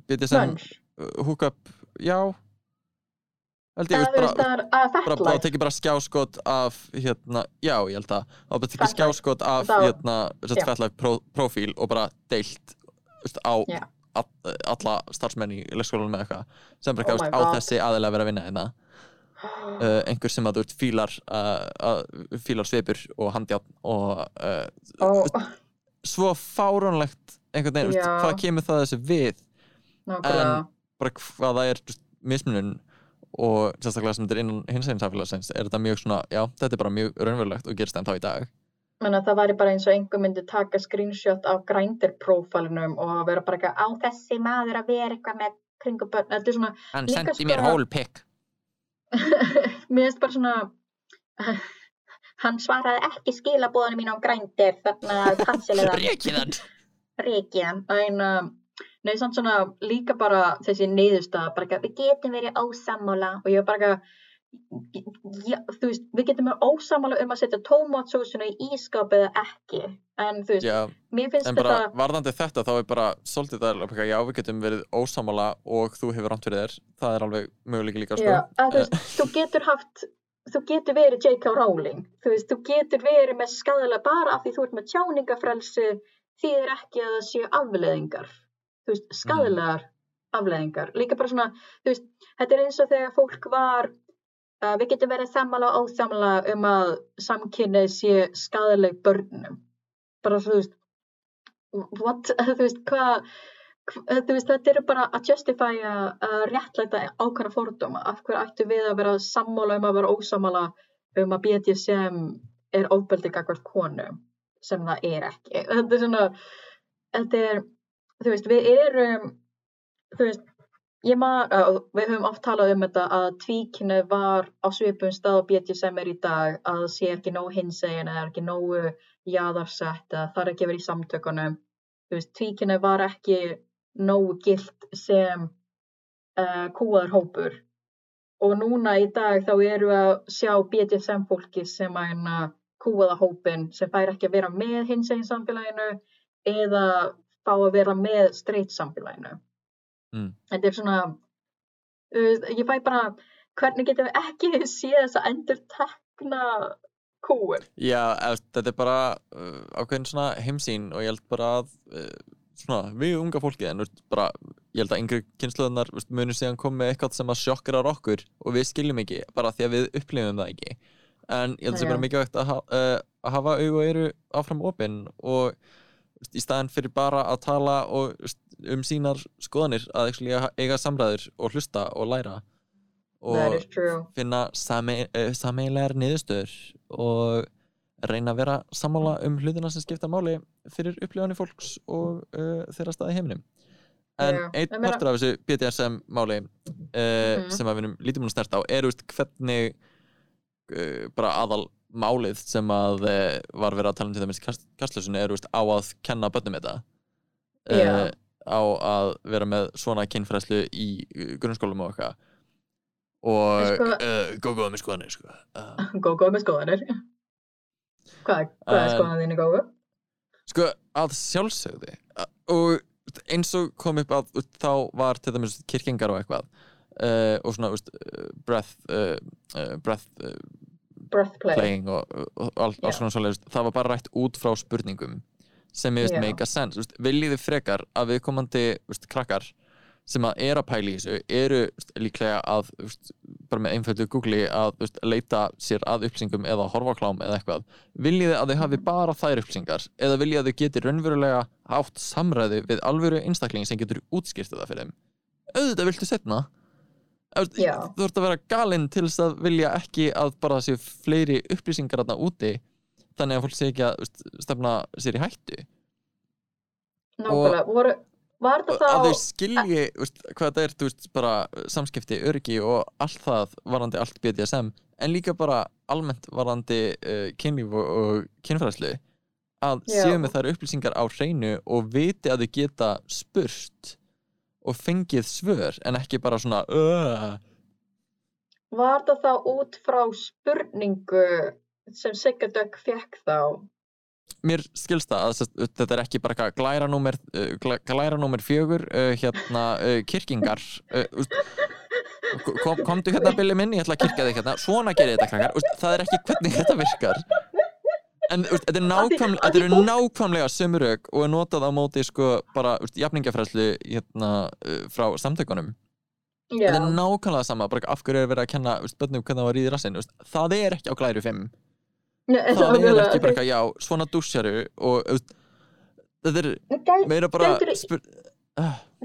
BDSM lunch hookup, já held ég, veist, veist, bara, er að bara, bara skjáskot af hérna, já ég held að og bara Fatlife. skjáskot af Þá- hérna, fettlæf pró, prófíl og bara deilt veist, á Já. all, alla starfsmenn í leikskólanum með eitthvað sem bara Oh oh my á God. þessi aðilega að vera að vinna hérna uh, einhver sem að þú veist fílar uh, uh, fílar svipur og handjárn og uh, og svo fáránlegt einhvern veginn, veist, Já. hvað kemur það þessi við nákvæmlega bara hvað það er mismunun og sérstaklega sem þetta er innan hins eginn samfélagsins er þetta mjög svona, já, þetta er bara mjög raunverulegt og gerist enn þá í dag. Menna, það væri bara eins og einhver myndi taka screenshot af grændirprófælinum og vera bara eitthvað á þessi maður að vera eitthvað með kringum börn. Þetta er svona, hann sendi sko- mér hólpikk mér finnst bara svona hann svaraði ekki skilabóðanum mín á grændir þannig að hann. Reikið en um, nei, samt svona líka bara þessi neyðustaf bara eitthvað, við getum verið ósammála. Og ég var bara eitthvað já, þú veist, við getum verið ósammála um að setja tómatsósuna í ískap eða ekki, en þú veist Já, mér finnst en bara þetta varðandi þetta þá er bara svolítið það er já, við getum verið ósamála og þú hefur rámt fyrir þér. Það er alveg möguleiki líka sko. já, að, þú, veist, þú getur haft þú getur verið J.K. Rowling. Þú veist, þú getur verið með skadalega bara af því þú ert með tjáningafrelsi þýðir ekki að það séu afleðingar þú veist, skadalegar afleðingar, líka bara svona þú veist, þetta er eins og þegar fólk var uh, við getum verið sammála og ósammála um að samkynnið sé skadaleg börnum. Bara þú veist what, þú veist, hvað hva, þú veist, þetta eru bara að justifya að réttlæta ákvæmna fordóma. Af hverju ættu við að vera sammála um að vera ósammála um að BDSM er ofbeldi gagvart konum sem það er ekki? Þetta er svona þetta er, þú veist, við erum þú veist ég man, uh, við höfum oft talað um þetta að tvíkinu var á svipum stað og BDSM er í dag að það sé ekki nógu hinsegin eða ekki nógu jaðarsett eða það er ekki verið í samtökunum. Þú veist, tvíkinu var ekki nógu gilt sem uh, kúaður hópur. Og núna í dag þá eru að sjá BDSM fólki sem að kúaða hópin sem fær ekki að vera með hinsegin samfélaginu eða fá að vera með straight samfélaginu Mm. þetta er svona veist, ég fæ bara hvernig getum við ekki séð þess að endur tekna kúur Já, þetta er bara uh, ákveðin svona heimsýn og ég held bara að uh, svona, við unga fólkið en bara, ég held að yngri kynsluðunar munum síðan koma með eitthvað sem að sjokkar okkur og við skiljum ekki, bara því að við upplifum það ekki en ég held að það Já. bara mikilvægt að, uh, að hafa augu og eru áfram opinn og í staðin fyrir bara að tala og, um sínar skoðanir að eiga- samræður og hlusta og læra og finna uh, sameilegar niðurstöður og reyna að vera sammála um hlutina sem skipta máli fyrir upplifanir fólks og uh, þeirra staði heiminum. En Já, einn partur af þessu BDSM máli uh, Mhm. sem að við erum lítið múin að snerta á er veist, hvernig uh, bara aðal málið sem að uh, var verið að tala um til dæmis í kast, kastlösunni er veist, á að kenna börnum þetta Já. uh, á að vera með svona kynfræslu í grunnskólum og eitthvað og sko- uh, góð með skoðanir sko. uh, Gógó með skoðanir. Hvað, hvað er En- skoðan þín í gógu? sko að sjálfsögði og eins og kom upp að þá var til dæmis kirkingar og eitthvað uh, og svona breath breath uh, Breathplay. playing og, og, og all, Já. alls konar svoleiðis það var bara rætt út frá spurningum sem ég veist Já. make a sense veist, viljið þið frekar að viðkomandi veist, krakkar sem að er að pæla í þessu eru veist, líklega að bara með einföldu googli að leita sér að upplýsingum eða horfa á klám eða eitthvað viljið þið að þau hafi bara þær upplýsingar eða viljið að þau geti raunverulega átt samræði við alvöru einstakling sem getur útskýrt það fyrir þeim auðvitað viltu setna Þú ert að vera galinn til þess að vilja ekki að bara séu fleiri upplýsingar þarna úti þannig að fólk sé ekki að stefna sér í hættu. Nákvæmlega. Voru, var þetta að þau þá... skilji veist, hvað þetta er, þú veist, bara samskipti, öryggi og allt það varandi allt BDSM en líka bara almennt varandi uh, kynlíf og, og kynfræðslu að séu með þær upplýsingar á hreinu og viti að þau geta spurt og fengið svör en ekki bara svona uh, Var þetta þá út frá spurningu sem Sigga Dögg fekk þá? mér skilst það að þetta er ekki bara glæranúmer uh, glæ- glæranúmer fjögur uh, hérna uh, kirkingar uh, úst, kom, komdu hérna Billy minn, ég ætla að kirkja þig hérna. Svona gerir þetta krakkar, það er ekki hvernig þetta virkar en þetta, er eru nákvæmlega sömurög og er notað á móti sko bara jafningafræðslu hérna frá samtökunum. Þetta er nákvæmlega sama, bara af hverju er verið að kenna bönnum hvernig það var ríði rassinn, úst, það er ekki á glæru 5 Nei, það er ekki bara já, svona dúsjaru og þetta er meira bara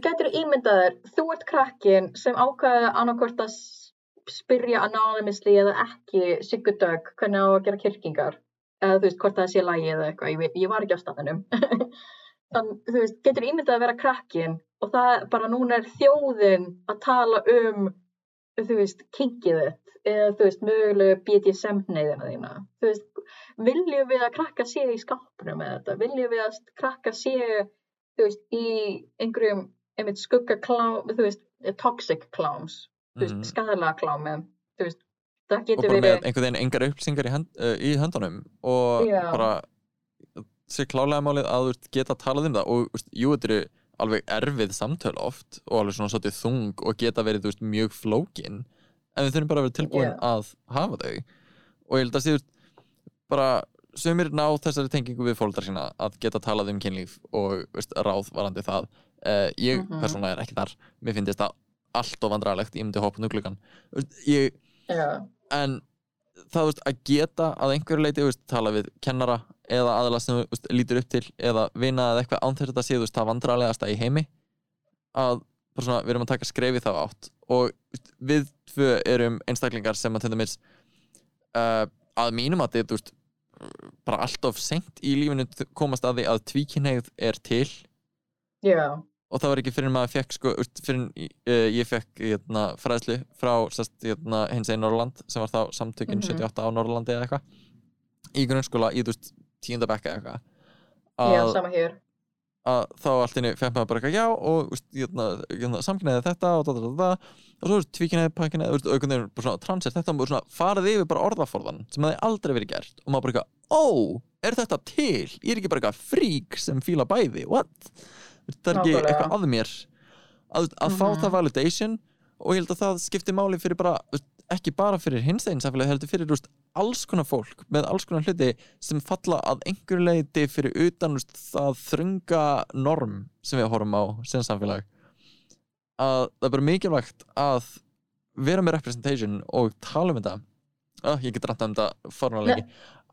Gætir þú ímyndaðir, þú ert krakkin sem ákvaði annarkvort að spyrja anonymously eða ekki Sigga Dögg hvernig á að gera kirkingar eða þú veist hvort það sé lægi eða eitthvað, ég, ég var ekki á staðinum þannig þú veist, getur ímyndað að vera krakkin og það bara núna er þjóðin að tala um þú veist, kinkið þitt eða þú veist, mögulega BDSM neyðina þína. Þú veist, viljum við að krakka sé í skápnum með þetta, viljum við að krakka sé þú veist, í einhverjum einmitt skuggaklám, þú veist, toxic kláms, þú veist, Mhm. skadalega klámi, þú veist, og bara með einhvern veginn engar upplýsingar í, hönd, uh, í höndunum og Já. bara sér klálega málið að þú geta talað um það og veist, jú, þetta eru alveg erfið samtöl oft og alveg svona svolítið þung og geta verið veist, mjög flókin en við þurfum bara að vera tilbúin Já. að hafa þau og ég held að sé þú veist, bara sumir ná þessari tengingu við fóldrar sína að geta talað um kynlíf og veist, ráð varandi það uh, ég Mhm. persónulega er ekki þar mér finnst það allt of vandrarlegt ég myndi hoppa nuglugan ég já, en það veist, að geta að einhverju leiti veist, tala við kennara eða aðla sem veist, lítur upp til eða vina eða eitthvað án þess að þetta sé veist, það vandrarlegasta í heimi að svona, við erum að taka skrefi þá átt. Og við tvö erum einstaklingar sem að til dæmis uh, að mínum að þetta bara allt of seint í lífinu komast að því að tvíkynneigð er til. Já, og það var ekki fyrir maður fekk sko, fyrir uh, ég fekk hérna, fræðslu frá sest, hérna, hins einn Norrland sem var þá samtökin Mhm. 78 á Norrlandi eða eitthvað í grunnskóla í þú veist tíunda bekka eða eitthvað já, að, sama hér, að þá allt inni fekk maður bara eitthvað já og hérna, hérna, samkynniði þetta og da, da, da, da, og svo tvíkynniði, pakkinniði og einhvern veginn bara svona transir þetta og svona farið yfir bara orðaforðan sem hefði aldrei verið gert og maður bara eitthvað, ó, er þetta til? Ég er ekki bara eitthvað frík sem fíla bæði, what? Það er ekki Nákvæmlega. eitthvað að mér. Að, að fá Mhm. það validation og ég held að það skipti máli fyrir bara ekki bara fyrir hins einn samfélagi heldur fyrir veist, alls konar fólk með alls konar hluti sem falla að einhverju leiti fyrir utan veist, það þrönga norm sem við horfum á sem samfélag. Að það er bara mikilvægt að vera með representation og tala um þetta. Ah, ég get rætt um þetta fornalega lengi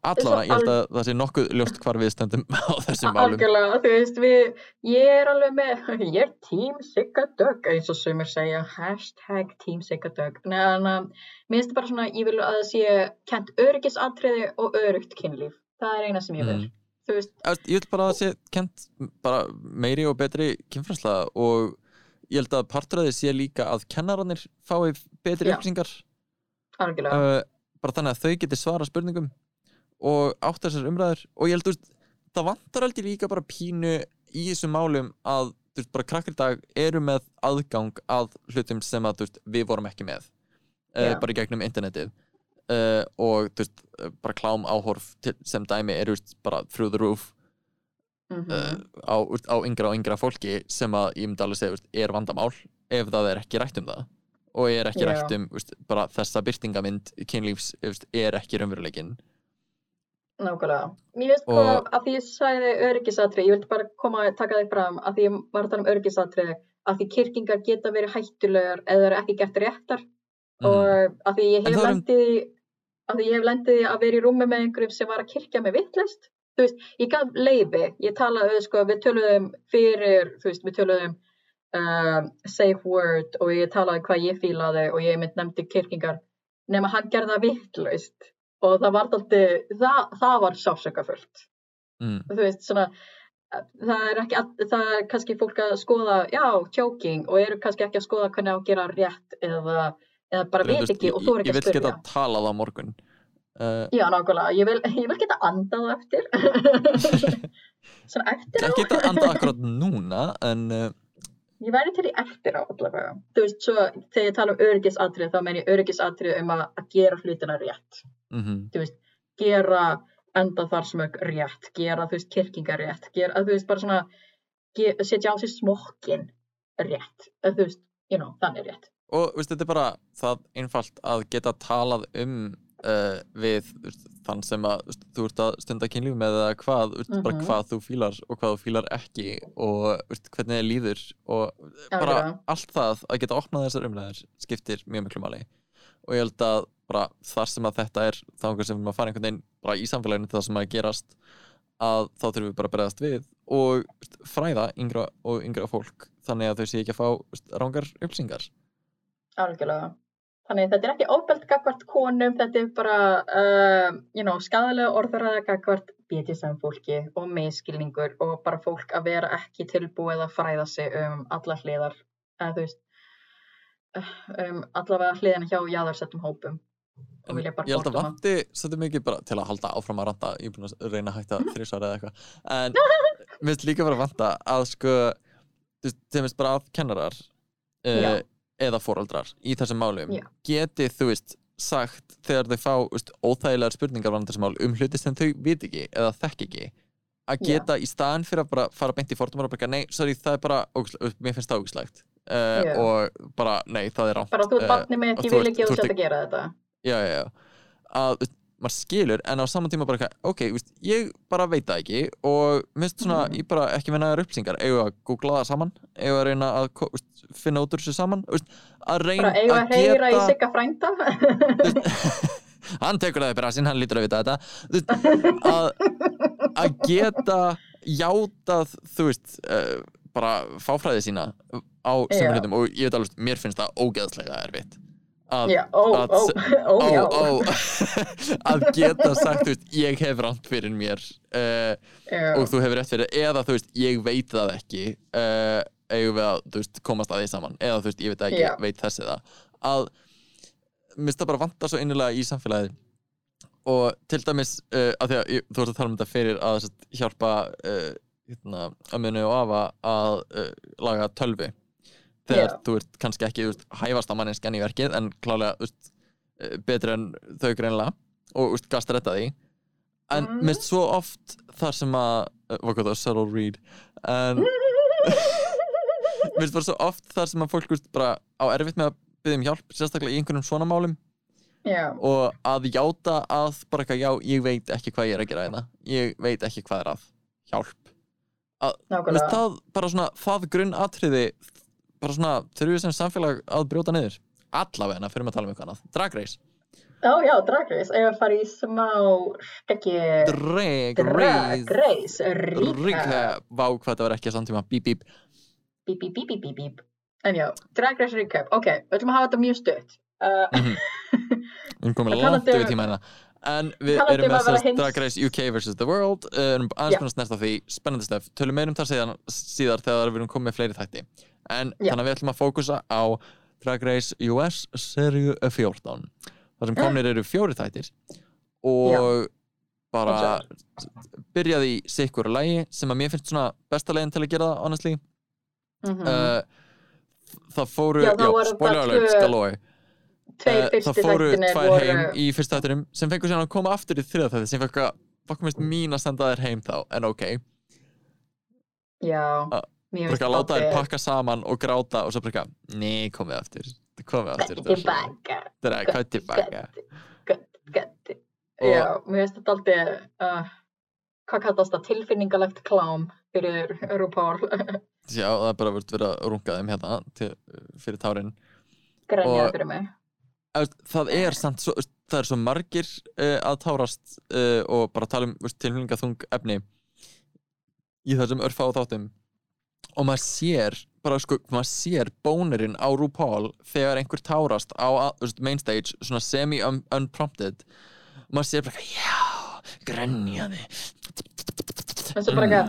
allavega, ég held að það sé nokkuð ljóst hvar við stöndum á þessum málum. Algjörlega, þú veist, við, ég er alveg með, ég er tím Sigga Dögg, eins og sumir segja, hashtag tím Sigga Dögg, en um, mér finnst bara svona, ég vil að það sé kent öryggisatriði og örygt kynlíf, það er eina sem ég vil, Mm. þú veist, ég vil bara að það sé kent bara meiri og betri kynfrænsla og ég held að parturðið sé líka að kennararnir fái betri upplýsingar. Algjörlega, uh, bara þannig að þau geti svara spurningum og átt þessar umræður og ég held, þú veist, það vantar aldrei líka bara pínu í þessum málum að, þú veist, bara krakkar í dag eru með aðgang að hlutum sem að, þú veist, við vorum ekki með uh, Já. bara gegnum internetið uh, og, þú veist, uh, bara klám áhorf til, sem dæmi eru, þú veist, bara through the roof mm uh, á, á yngra og yngra fólki sem að ég myndi alveg segja, þú veist, er vandamál ef það er ekki rætt um það og er ekki Já. rætt um, þú veist, bara þessa byrtingamind kynlífs, þú veist, er ekki raunveruleikin nákvæmlega. Mér veist Og- hvað, að því ég sagði öryggisatri, ég vildi bara koma að taka þig fram, að því ég var að tala um öryggisatri, að því kyrkingar geta verið hættulegar eða eru ekki gert réttar. Og að því ég hef um- lendið í að því ég hef lendið í að vera í rúmi með einhverjum sem var að kirkja með vittlist þú veist, ég gaf leiði ég talaði, sko, við töluðum fyrir þú veist, við töluðum um, safe word og ég talaði hvað ég fílaði og ég mynd nefndi kirkingar nema hann gerði það vittlist og það var alltaf, það, það var sásökafullt mm. þú veist, svona það er ekki, það er kannski fólk að skoða, já, joking og eru kannski ekki að skoða hvernig á að gera rétt eða, eða bara Þú veit veist, ekki og ég, þú er ég ekki vil að spyrja. geta talað á morgun. Uh, Já, nákvæmlega, ég vil, ég vil geta andað eftir. Svona eftir á. Ekki geta anda akkurat núna en uh, Ég væri til í eftir á allavega. Þú veist, svo þegar ég tala um öryggisatrið þá meina ég öryggisatrið um að, að gera hlutina rétt mm Þú veist, gera enda þar smög rétt gera, þú veist, kirkingar rétt gera, þú veist, bara svona ge, setja á sig smokkin rétt þú veist, you know, þannig rétt og veist, þetta er bara það einfalt að geta talað um uh, við veist, þann sem að veist, þú ert að stunda kynlíf með eða hvað, veist, bara Mhm. hvað þú fílar og hvað þú fílar ekki og hvernig þið líður og bara Algjörlega. allt það að geta opnað þessar umræðir skiptir mjög miklu máli og ég held að bara þar sem að þetta er þá einhver sem við maður fara einhvern veginn bara í samfélaginu það sem að gerast að þá þurfum við bara að bregðast við og fræða yngra og yngra fólk þannig að þau sé ekki að fá rángar upplýsingar Algjörlega. Þannig þetta er ekki ofbeld gagvart konum, þetta er bara, uh, you know, skadalega orðaræða gagvart BDSM fólki og miskilningur og bara fólk að vera ekki tilbúið að fræða sig um alla hliðar, eða þú veist, uh, um allavega hliðina hjá jáðarsettum hópum. En vilja bara ég held að vanti svolítið mikið bara til að halda áfram að ranta ég er búin að reyna að hætta þrísvar eða eitthvað en mér finnst líka bara að vanta að sko þú finnst bara að kennarar Já. uh, eða foreldrar í þessum málum Já. geti þú veist sagt þegar þau fá veist, óþægilegar spurningar varðandi þessi mál um hluti sem þau vit ekki eða þekk ekki að Já. geta í staðan fyrir að bara fara beint í fordómar og bara, nei, sorry, það er bara mér finnst það ógislegt uh, Já. og bara, nei, það er rámt Bara þú er barnið mitt, og ég vil ekki að þú sett að gera þetta. Já, já, að maður skilur en á saman tíma bara ok, veist, ég bara veit það ekki og minnst svona, Mhm. ég bara ekki með nægar upplýsingar, eigum að googla það saman? Eigum að reyna að veist, finna út úr þessu saman? Veist, að reyna Bara eigum við að heyra í sigga frænda. hann tekur það upp í rassinn, hann lítur að vita þetta. Að, að geta játað þú veist uh, bara fáfræði sína á sem hlutum og ég veit alveg, mér finnst það ógeðslega erfitt að Já, ó, að já. ó, að geta sagt veist, ég hef rámt fyrir mér uh, Já. og þú hefur rétt fyrir eða þú veist, ég veit það ekki uh, eigum við að veist, komast að því saman eða þú veist, ég veit ekki, Já. veit þessi það að mér finnst það bara vanta svo innilega í samfélagið og til dæmis uh, að því að þú ert að tala um þetta fyrir að hjálpa hérna, ömminu og afa að laga tölvi þegar Já. þú ert kannski ekki veist, hæfast á manneskjan í verkið en klálega veist, uh, betri en þau greinlega og veist, gast retta því. En Mm. minnst svo oft þar sem að uh, hvað gott það, subtle read en minnst bara svo oft þar sem að fólk bara á erfitt með að byggja um hjálp sérstaklega í einhverjum svona málum. Já, og að játa að bara eitthvað, já, ég veit ekki hvað ég er að gera hérna. Ég veit ekki hvað er að hjálp. Finnst það bara svona það grunnatriði bara svona þurfum við sem samfélag að brjóta niður allavegna fyrir að tala um eitthvað annað Drag Race Já, já, Drag Race. Ef að fara í smá skeggi Drag Drag Race Race. Recap. Recap Vá hvað þetta var ekki að samtíma Bíp bíp Bíp, bíp, bíp, bíp, bíp. En já, Drag Race Recap. Ok, við ætlum að hafa þetta mjög stutt. Uh, Við erum komið Og langt yfir tíma hérna En við erum um með að sérst hins- Drag Race UK vs. The World erum aðeins búin að snerta því spennandi stef tölum meir um það síðan, síðar þegar við erum komið með fleiri þætti en Já. þannig að við ætlum að fókusa á Drag Race US seríu 14 þar sem komnir eru fjóri þættir. Og bara byrjaði í sikkur lægi sem að mér finnst svona besta leginn til að gera það honestly. Mhm. uh, það fóru, Já, já, spoiler alert uh, fyrstu það fóru tvær voru heim í fyrsta þættinum sem fengur síðan að koma aftur í þriða þætti sem fekk að fokkum mist mín að senda þér heim þá en ok, Já, Uh, bara láta þér pakka saman og gráta og svo bara nei, komið aftur. Komið aftur Gatti tilbaka Og- Já, mér finnst þetta aldrei uh, hvað kallast það, tilfinningalegt klám fyrir RuPaul. Já, það er bara verið að runga þeim hérna til, fyrir tárin. Grenjaði Og- fyrir mig. Það er samt svo, það er svo margir uh, að tárast uh, og bara tala um tilfinningaþung efni í þessum örfá þáttum og maður sér bara sko, maður sér bónirinn á RuPaul þegar einhver tárast á main stage, svona semi-unprompted maður sér bara já, grenjaði En svo bara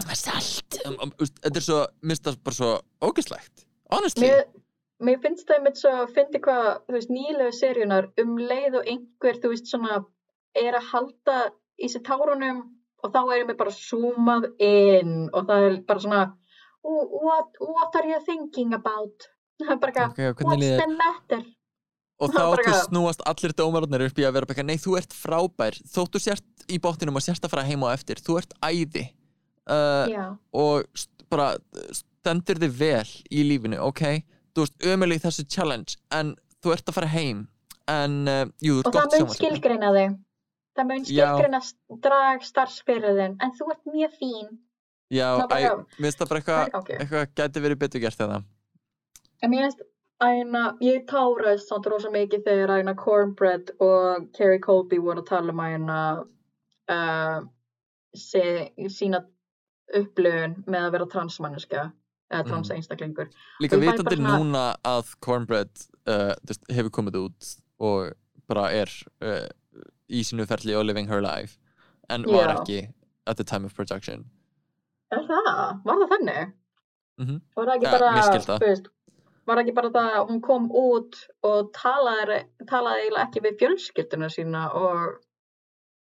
um, um, þú veist, þetta er svo, minnst það bara svo ógislegt honestly. Mér, mér finnst það einmitt svo að fyndi hvað, þú veist, nýlegu seríunar um leið og einhver, þú veist, svona er að halda í sér tárunum og þá erum við bara zoomað inn og það er bara svona "Oh, what, what are you thinking about? Bara eitthvað, Ok, og hvernig what's líður- the matter? og þá bara snúast allir dómararnir upp í að vera eitthvað, nei þú ert frábær. Þóttu sért í bóttinum og sért að fara heim á eftir þú ert æði. Uh, og st bara stendur þig vel í lífinu ok, þú ert ömuleg í þessu challenge en þú ert að fara heim en uh, jú, og það mun skilgreina þig. Það mun skilgreina drag starfsfyrirðin, en þú ert mjög fín. Já, Það mér finnst það bara Það eitthvað gangi. eitthvað gæti verið betur gert eða En mér finnst æna, ég táraðist samt rosa mikið þegar æna Cornbread og Kerry Colby voru að tala um æna uh, sína upplöfun með að vera transmanniska eða Mhm. transeinstaklingur. líka Og ég fæ vitandi svona- núna að Cornbread uh, hefur komið út og bara er uh, í sínu ferli og living her life en var Já. ekki at the time of production Er það? Var það þannig? Mhm. Var það ekki Ja, bara, það. þú veist, var það ekki bara það að hún kom út og talaði, talaði eiginlega ekki við fjölskylduna sína og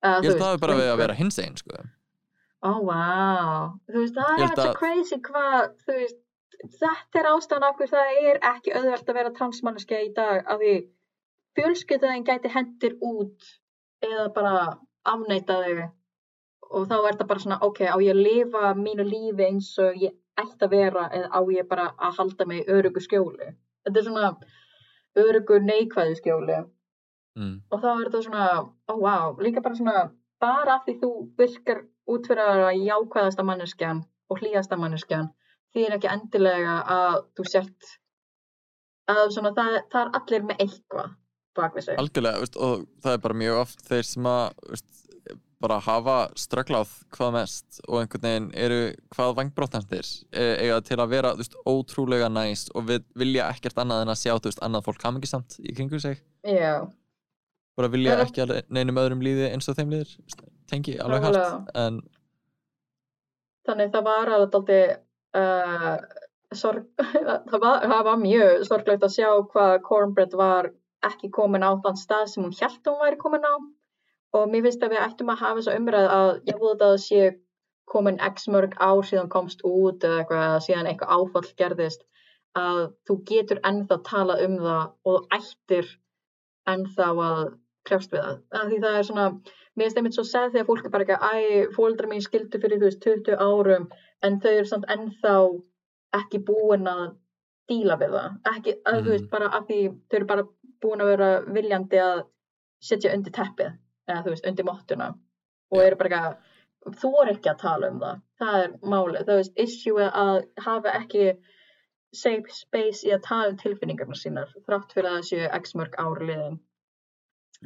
eða, ég þú held að það hafi bara við að vera hins einn sko. Ó, vá. Þú veist, það er svo að- crazy hvað, þú veist, þetta er ástæðan af hverju það er ekki auðvelt að vera transmanniska í dag, af því fjölskyldaðin gæti hendir út eða bara afneita þau og þá er það bara svona, ok, á ég að lifa mínu lífi eins og ég ætti að vera eða á ég bara að halda mig örugu skjóli. Þetta er svona örugu neikvæðu skjóli mm. og þá er þetta svona, ó vá, líka bara svona bara af því þú virkar út fyrir að vera jákvæðasta manneskjan og hlýjasta manneskjan því er ekki endilega að þú sért að svona það, það er allir með eitthvað bak við sig. algjörlega veist, og það er bara mjög oft þeir sem að bara hafa strögglað hvað mest og einhvern veginn eru hvað vangbróttandir eiga til að vera veist, ótrúlega næst og við vilja ekkert annað en að sjá veist, annað fólk hamingisamt í kringu sig. Já, bara vilja Eða- ekki að neinum öðrum líði eins og þeim veist, tengi alveg Nákvæmlega. en þannig það var alveg aldrei uh, sorg, það, var, það var mjög sorglegt að sjá hvað Cornbread var ekki komin á þann stað sem hún hélt að hún væri komin á og mér finnst að við ættum að hafa þessa umræð að ég búið að það sé komin x mörg ár síðan komst út eða eitthvað síðan eitthvað áfall gerðist að þú getur ennþá talað um það og ættir ennþá að krefst við það. Af Því það er svona, mér finnst einmitt svo segð þegar fólk er bara ekki að, æ, fóldra mín skildu fyrir, þú veist, 20 árum, en þau eru samt ennþá ekki búin að díla við það. Ekki, að, Mhm. þú veist, bara af því þau eru bara búin að vera viljandi að setja undir teppið, eða þú veist, undir mottuna. Og eru bara ekki að, þú er ekki að tala um það. Það er málið. Það veist, issue að hafa ekki safe space í að tala um tilfinningarna sínar, þrátt fyrir að það séu x mörg ár liðin.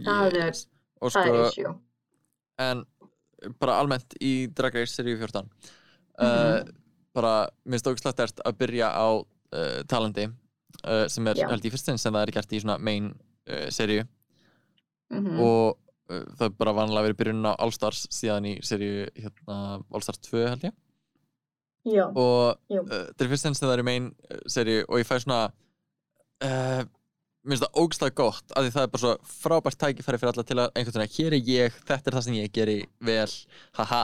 Það er- yes. og Það sko er issue. en bara almennt í Drag Race seríu 14 uh, Mhm. bara minnst ógæslega stert að byrja á uh, talandi uh, sem er held í fyrst sinn sem það er gert í svona main uh, seríu Mm og uh, það er bara vanlega verið byrjun á All Stars síðan í seríu hérna, All Stars 2 held ég. Já, og uh, þetta er fyrst enn sem það er í main uh, seri og ég fæ svona uh, mér finnst það ógstlega gott af því það er bara svo frábært tækifæri fyrir alla til að einhvern veginn, hér er ég, þetta er það sem ég geri vel, haha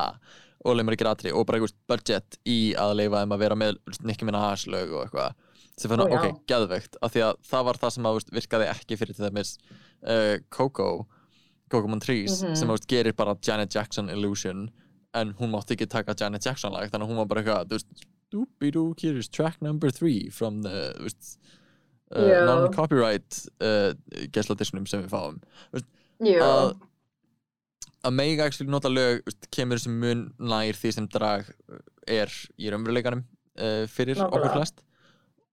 og leið mér ekki ratri og bara einhvers budget í að leifa þeim að vera með Nicki Minaj lög og eitthvað sem fann að, ok, geðveikt af því að það var það sem að, veist, virkaði ekki fyrir til dæmis uh, Coco Coco Montrese Mhm. sem þú veist, gerir bara Janet Jackson Illusion en hún mátti ekki taka Janet Jackson lag þannig að hún var bara eitthvað, doopy-doo, here is track number three from the, uh, Já. non-copyright uh, gesladisnum sem við fáum að að mega actually nota lög veist, kemur sem mun nær því sem drag er í raunveruleikanum uh, fyrir Nákvæmlega. okkur flest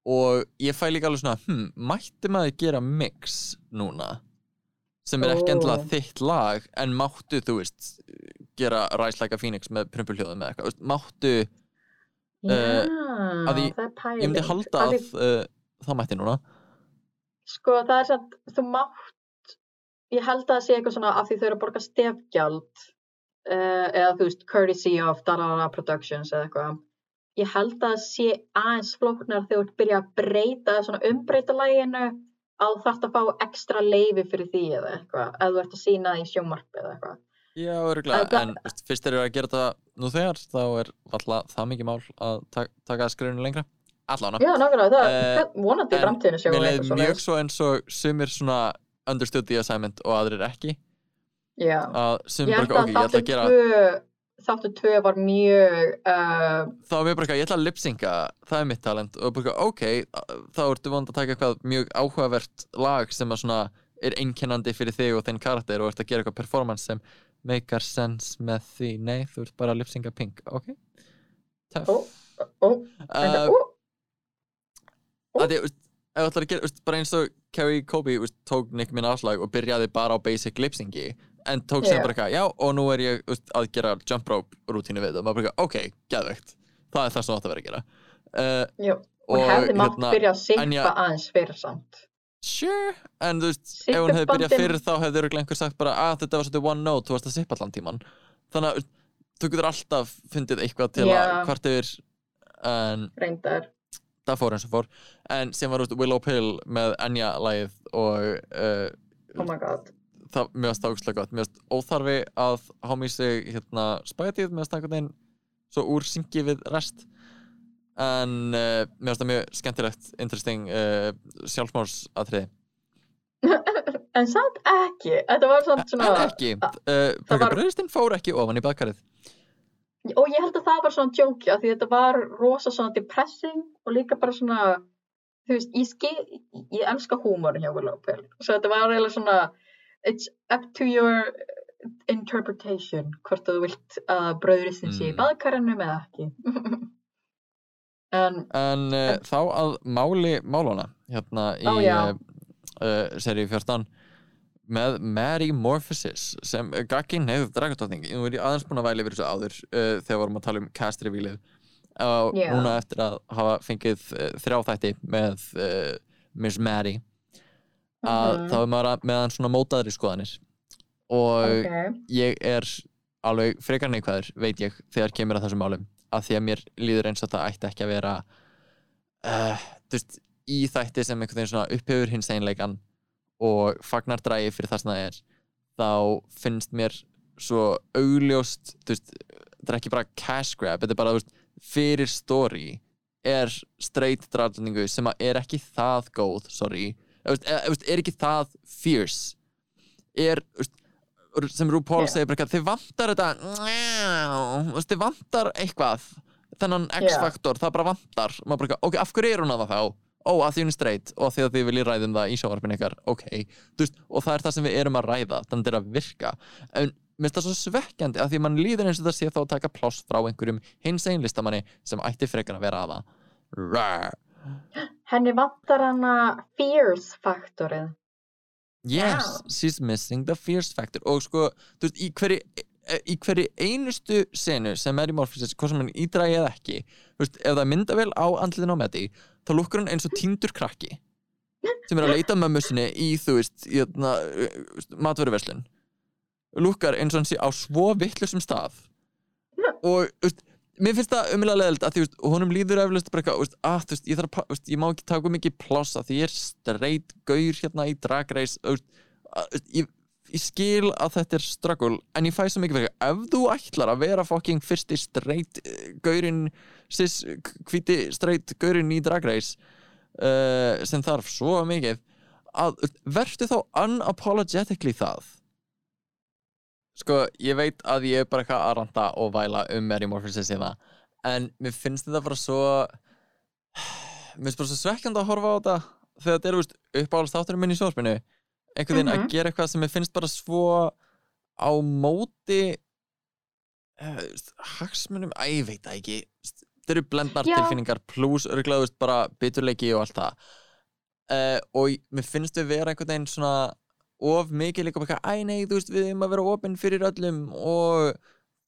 og ég fæ líka alveg svona hm, mætti maður gera mix núna sem er ekki endilega þitt lag en máttu, þú veist gera Rise Like a Phoenix með prumpuljóðum eða eitthvað, máttu já, uh, að pæling. ég myndi halda að uh, það mætti núna Sko það er samt, þú mátt, ég held að það sé eitthvað svona af því þau eru að borga stefgjald uh, eða þú veist courtesy of Dalala Productions eða eitthvað. Ég held að það sé aðeins flóknar þegar þú ert byrja að breyta, svona umbreyta læginu á þarft að fá ekstra leifi fyrir því eða eitthvað, eða þú ert að sína það í sjónvarpi eða eitthvað. Já, Þetta- en veist, fyrst þeir eru að gera þetta nú þegar, þá er alltaf það mikið mál að ta taka skrifinu lengra allána. Já, nákvæmlega, það Eh, er vonandi í framtíðinu sjáum Mér við leið eitthvað mjög svo eins og sumir svona understood the assignment og aðrir ekki Já, að ég held ok, að ég þáttu að gera þáttu tvö var mjög, uh, þá er mér bara, eitthvað, ég ætla að lipsynka það er mitt talent. Og bara, ok þá ertu vond að taka eitthvað mjög áhugavert lag sem að svona er einkennandi fyrir þig og þinn karakter og ert að gera eitthvað performance sem makear sense með því. Nei, þú ert bara að lipsynka pink, ok. Tough ó, ó, uh, ó, að þú ætlar að gera, bara eins og Carrie Kobe tók Nick Minaj lag og byrjaði bara á basic lipsyngi en tók sem Já. bara eitthvað, já, og nú er ég veist, að gera jump rope rútínu við og maður bara ok, geðveikt það er það sem þú átt að vera að gera uh, jú, hún hefði mátt hérna, byrja að sippa aðeins fyrir samt. sure, en þú veist, ef hún hefði byrjað fyrir þá hefði örugglega einhver sagt bara að þetta var svolítið one note, þú varst að sippa allan tíman þannig að þú getur alltaf fundið eitthvað til að Já. hvart yfir en Reyndar, það fór eins og fór en sem var veist, Willow Pill með Enya lagið og uh, oh my god. Það, það ógustlega gott. Mér varst óþarfi að hámi sig hérna varst það einhvern veginn svo úr syngi við rest. En uh, mér varst það mjög skemmtilegt interesting uh, sjálfsmórsatriði en samt ekki, þetta var samt svona, en ekki, uh, var- bröðistinn fór ekki ofan í bakarið og ég held að það var svona djóki af því þetta var rosa svona depressing og líka bara svona, þú veist, ég skil, ég elska húmórin hjá Willow Pill, svo þetta var eiginlega svona, it's up to your interpretation, hvort þú vilt að bröðuristinn sé í Mm. baðkarinu eða ekki. en, en uh, þá að máli máluna hérna í uh, uh, seríu 14 með Mary Morphosis sem gaginn hefur dragastátning nú er ég aðeins búin að væli yfir þessu áður uh, þegar vorum að tala um cast revílið og Já. núna eftir að hafa fengið uh, þrjá þætti með Miss Mary að Mhm. þá er maður að- með hann svona mótaðri skoðanir. Og ok, ég er alveg frekar neikvæður, veit ég, þegar kemur að þessum málum. Að því að mér líður eins og það ætti ekki að vera uh, veist, í þætti sem einhvern veginn svona upphefur hins einleikan og fagnar drægi fyrir það sem það er þá finnst mér svo augljóst veist, það er ekki bara cash grab þetta er bara, veist, fyrir story er straight drafningu sem er ekki það góð sorry, E- veist, er ekki það fierce er, sem RuPaul Já. segir bara eitthvað, þið vantar þetta þið vantar eitthvað þennan. X-faktor, það bara vantar bara, eitthvað, ok, af hverju er hún að það þá? ó, að því hún er straight og því að þið viljið ræðum það í sjóvarpinu ykkar, ok veist, og það er það sem við erum að ræða, þannig að þetta er að virka en mér finnst það svo svekkjandi að því mann líður eins og það sé þá að taka pláss frá einhverjum hins einn listamanni sem ætti frekar að vera að það Rar. Henni vantar hana fierce faktorið. Yes, she's missing the fierce factor. Og sko, þú veist, í hverju í hverju einustu senu sem er í Morphosis, hvað sem hann ídrægi eða ekki þú veist, ef það er myndavél á andliðin á Medi þá lúkkur hann eins og týndur krakki sem er að leita mömmu sinni í, þú veist, í þarna, uh, matvöruverslun. Lúkkar eins og hann sé á svo vittlusum stað. Og, þú veist, mér finnst það umlega leðild að því, veist, honum líður eflust bara eitthvað, að, þú veist, ég þarf að, ég má ekki taka mikið pláss að því ég er straight gaur hérna í drag race, þú veist, að, veist, ég, ég skil að þetta er struggle, en ég fæ svo mikið fyrir, ef þú ætlar að vera fucking fyrsti straight eh, gaurinn, sis, hvíti straight gaurinn í drag race, uh, sem þarf svo mikið, að vertu þá unapologetically það sko, ég veit að ég er bara eitthvað að ranta og væla um Mary Morpheus hérna, en mér finnst þetta bara svo mér finnst bara svo svekkjandi að horfa á þetta þegar þetta er, þú veist, uppáhalds þátturinn minn í sjóðspinu einhvern veginn Mhm. að gera eitthvað sem mér finnst bara svo á móti uh, hagsmunum, að ég veit það ekki þetta eru blendnar Já. tilfinningar pluss veist, bara biturleiki og allt það uh, og mér finnst við vera einhvern veginn svona of mikið líka bara eitthvað, æ nei, þú veist, við erum að vera opinn fyrir öllum og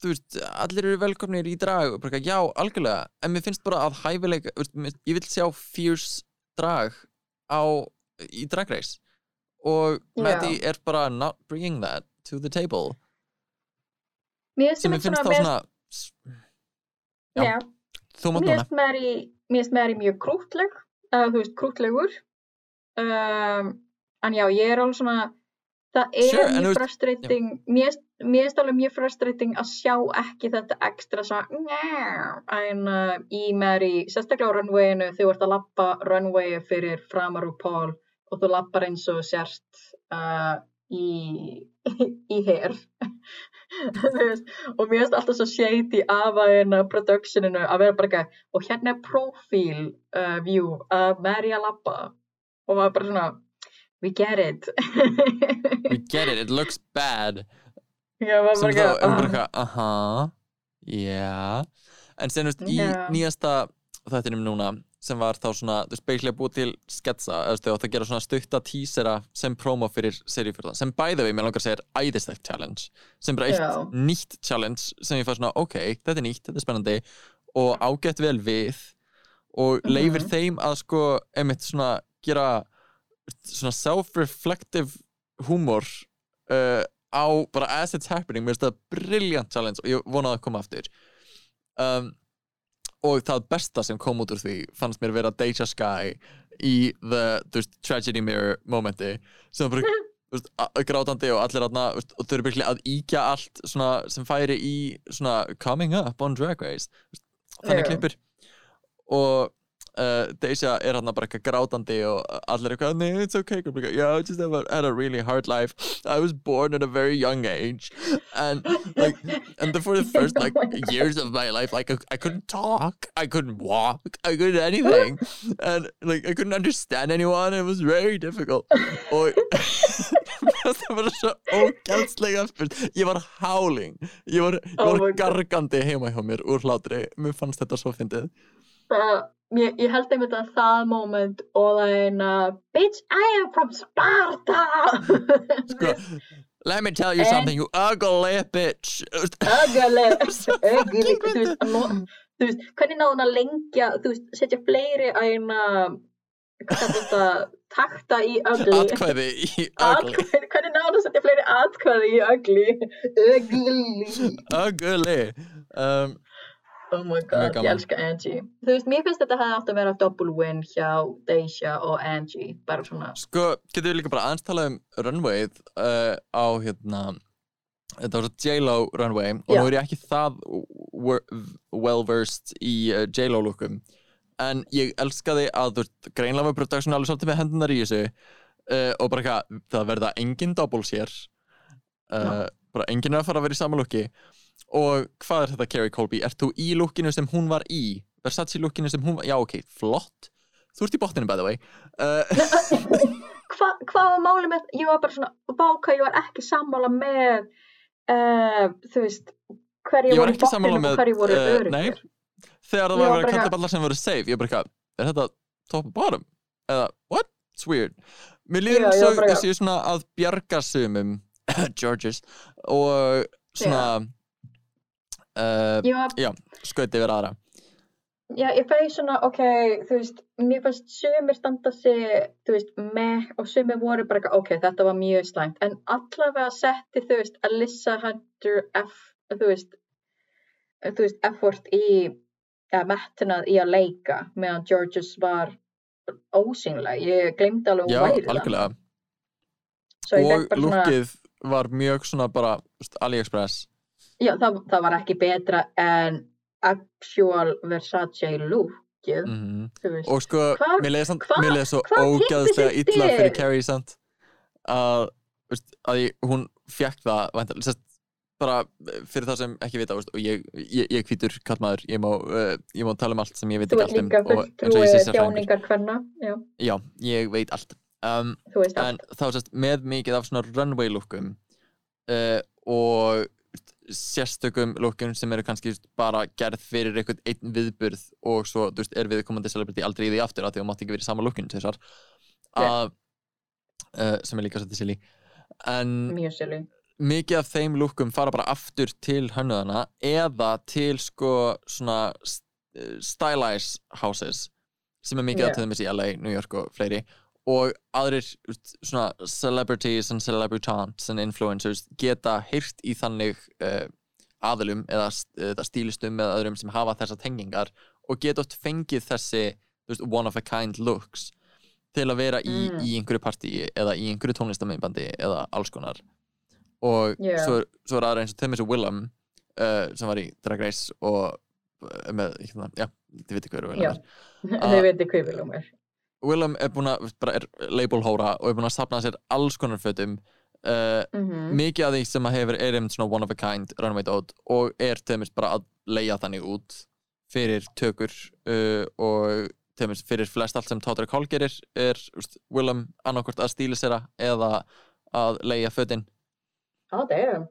þú veist, allir eru velkomnir í drag bara já, algjörlega, en mér finnst bara að mér- ég vil sjá fierce drag á í drag race og Já. Maddie er bara not bringing that to the table Mér sem mér finnst þá svona já. Já, þú mátt núna mér finnst Mary mjög krútleg, uh, þú veist, krútlegur. Um, en já, ég er alveg svona, það er Sure, mjög frustrating, finnst- mér finnst alveg mjög frustrating að sjá ekki þetta ekstra en uh, í Mary, sérstaklega á runwayinu, þú ert að lappa runwayi fyrir framar úr Paul og þú lappar eins og sérst uh, í, í hér. Og mér finnst alltaf svo shady af að hérna productioninu að vera bara ekki og hérna er profile uh, view að lappa og maður bara svona we get it. We get it, it looks bad. Já, sem þá er bara eitthvað, aha. Já en sen, þú veist, í nýjasta þættinum núna sem var þá svona, þú veist, að búa til sketsa, veist, það gera svona stutta tísera sem promo fyrir seríufjörðan sem bæði við, mér langar að segja, er æðislegt challenge. Sem bara eitt Já. nýtt challenge sem ég fæ svona, ok, þetta er nýtt, þetta er spennandi og ágætt vel við. Og leifir Mhm. þeim að sko, einmitt svona gera svona self-reflective húmor uh, á bara as it's happening, mér finnst það brilliant challenge og ég vonaði að koma aftur. Um, og það besta sem kom út úr því fannst mér vera Deja Sky í the veist, tragedy mirror momenti sem bara veist, grátandi og allir aðna og þau eru byrjulega að íkja allt svona, sem færi í svona coming up on Drag Race. Þannig Já. klippur og uh, Deja er hann bara eitthvað grátandi og allir eitthvað, nei, it's okay yeah, I just have a, had a really hard life. I was born at a very young age. And like and for the first like years of my life like I, couldn't talk. I couldn't walk. I couldn't anything. And like I couldn't understand anyone. It was very difficult. Og það var svo ógæðslega ég var howling. Ég var, ég Oh var God. gargandi heima hjá mér úr hlátri. Mér fannst þetta svo fyndið. Það- ég, ég held einmitt að það moment og það er eina bitch I am from Sparta. Sko, let me tell you En- something you ugly bitch. Ugly, ugly, þú veist, þú veist, hvernig náðu hún að lengja, þú veist, setja fleiri að eina, hvað kallar þetta, takta í ugly. atkvæði í ugly. Atkvæði, hvernig náðu að setja fleiri atkvæði í ugly? Ugly. ugly. Um, Oh my god, ég elska Angie. Þú veist, mér finnst þetta hefði átt að vera double win hjá Deja og Angie, bara svona. Sko, getur við líka bara aðeins talað um runwayð uh, á hérna þetta var svo J-Lo runway og Já. nú er ég ekki það well versed í uh, J-Lo lookum en ég elskaði að þú veist, greinlega með production alveg svolítið með hendunar í þessu uh, og bara eitthvað, það verða engin doubles hér bara engin er að fara að vera í sama looki og hvað er þetta Carrie Colby? Ert þú í lookinu sem hún var í? Versace lookinu sem hún var, já ok, flott Þú ert í botninu by the way uh, Hva, hvað var máli með, ég var bara svona, báka, ég var ekki sammála með, uh, þú veist, hverju var voru í með og hverju voru uh, öryggir. Nei, þegar það var var verið að kalla eitthvað- upp allar sem voru safe Ég er bara eitthvað, er þetta top og bottom? Eða, what? It's weird Mér líður eins var og þessi svona að bjarga sumum Georges og svona uh, já, skauti yfir aðra. Já, ég fæði svona, ok, þú veist, mér fannst sumir standa sig, þú veist, með, og sumir voru bara, ok, þetta var mjög slæmt, en allavega setti, þú veist, Alyssa Hunter F, þú veist, þú veist, effort í eða metnað í að leika meðan Georges var ósýnleg, ég glemdi alveg Já, hún væri það. algjörlega. Svo ég Og lukkið var mjög svona bara AliExpress Já, það, það var ekki betra en actual Versace lookið, mm veist. Og sko, Hva- mér leiði hva- svo ógæðslega illa fyrir Carrie samt. Að, að ég, hún fekk það sest, bara fyrir það sem ekki vita, og ég, ég, ég hvítur kallmaður, ég uh, ég má tala um allt sem ég veit ekki allt um og eins og ég sé hverna, já, ég veit allt. Um, en allt. þá sérst með mikið af svona runway lookum uh, og sérstökum lookum sem eru kannski bara gerð fyrir einhvern einn viðburð og svo veist, er viðkomandi celebrity aldrei í því aftur af því að þú mátt ekki verið sama lookun til þessar að uh, sem er líka svolítið silly en Mjög silly. mikið af þeim lookum fara bara aftur til hönnuðana eða til sko svona st- eh, stylize houses sem er mikið yeah. til dæmis í LA, New York og fleiri og aðrir svona celebrities and celebritants and influencers geta heyrt í þannig uh, aðilum eða, eða stílistum eða öðrum sem hafa þessar tengingar og geta oft fengið þessi veist, one of a kind looks til að vera í, Mm. í einhverju partíi eða í einhverju tónlistamindbandi eða alls konar og Já. svo, svo er aðra eins og til dæmis Willem uh, sem var í Drag Race og uh, með, hérna, já, þið veitir hverju Willem Já. er Þau veitir hvað við lúmur. Willem er búin að, bara er label hóra og er búin að sapna sér alls konar fötum uh, Mm mikið af því sem að hefur er einmitt svona one of a kind runway dot og er dæmis bara að leia þannig út fyrir tökur uh, og dæmis fyrir flest allt sem Táttur Kál gerir er úst, Willem annarkvort að stílisera eða að leia fötin. Á, damn.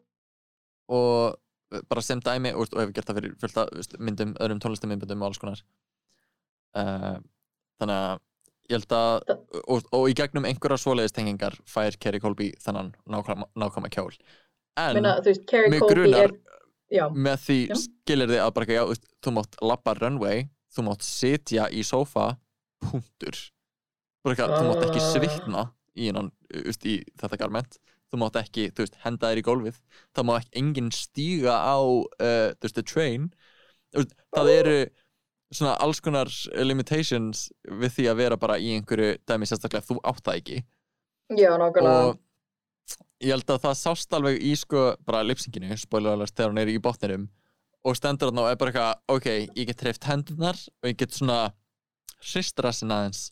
og uh, bara sem dæmi og, og hefur gert það fyrir fullt af veist, myndum, öðrum tónlistamindbundum og alls konar. Uh, þannig að ég held að og, og í gegnum einhverja svoleiðis tengingar fær Kerry Colby þannan nákvæma, nákvæma kjól en Meina, veist, mig grunar- er, með því Já. skilir þið að bara já, þú mátt lappa runway þú mátt sitja í sófa punktur bara ekki, þú mátt ekki Ah. svitna í, í þetta garment þú mátt ekki, þú veist, henda þér í gólfið það má ekki enginn stíga á uh, þú veist, the train það Ah. eru svona alls konar limitations við því að vera bara í einhverju dæmi sérstaklega þú átt það ekki. Já, nákvæmlega. og ég held að það sást alveg í sko bara lipsinginu, spoiler alert, þegar hún er í botninum og stendur þarna og er bara eitthvað ok, ég get hreift hendurnar og ég get svona hristra sinna aðeins.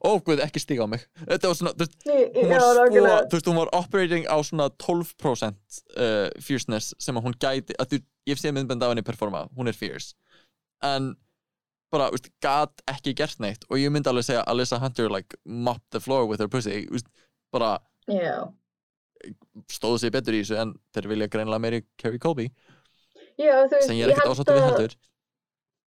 Ó guð, ekki stíga á mig. Þetta var svona, þú veist, hún var svo, þú veist, hún var operating á svona 12% uh, fierceness sem að hún gæti, að þú, ég sé myndbend af henni performa, hún er fierce. En bara, veist, gat ekki gert neitt og ég myndi alveg segja Alyssa Hunter like mopped the floor with her pussy, veist, bara Já. stóðu sig betur í þessu en þeir vilja greinlega meiri Kerry Colby þú veist, sem ég er ekkert ásáttu við að- heldur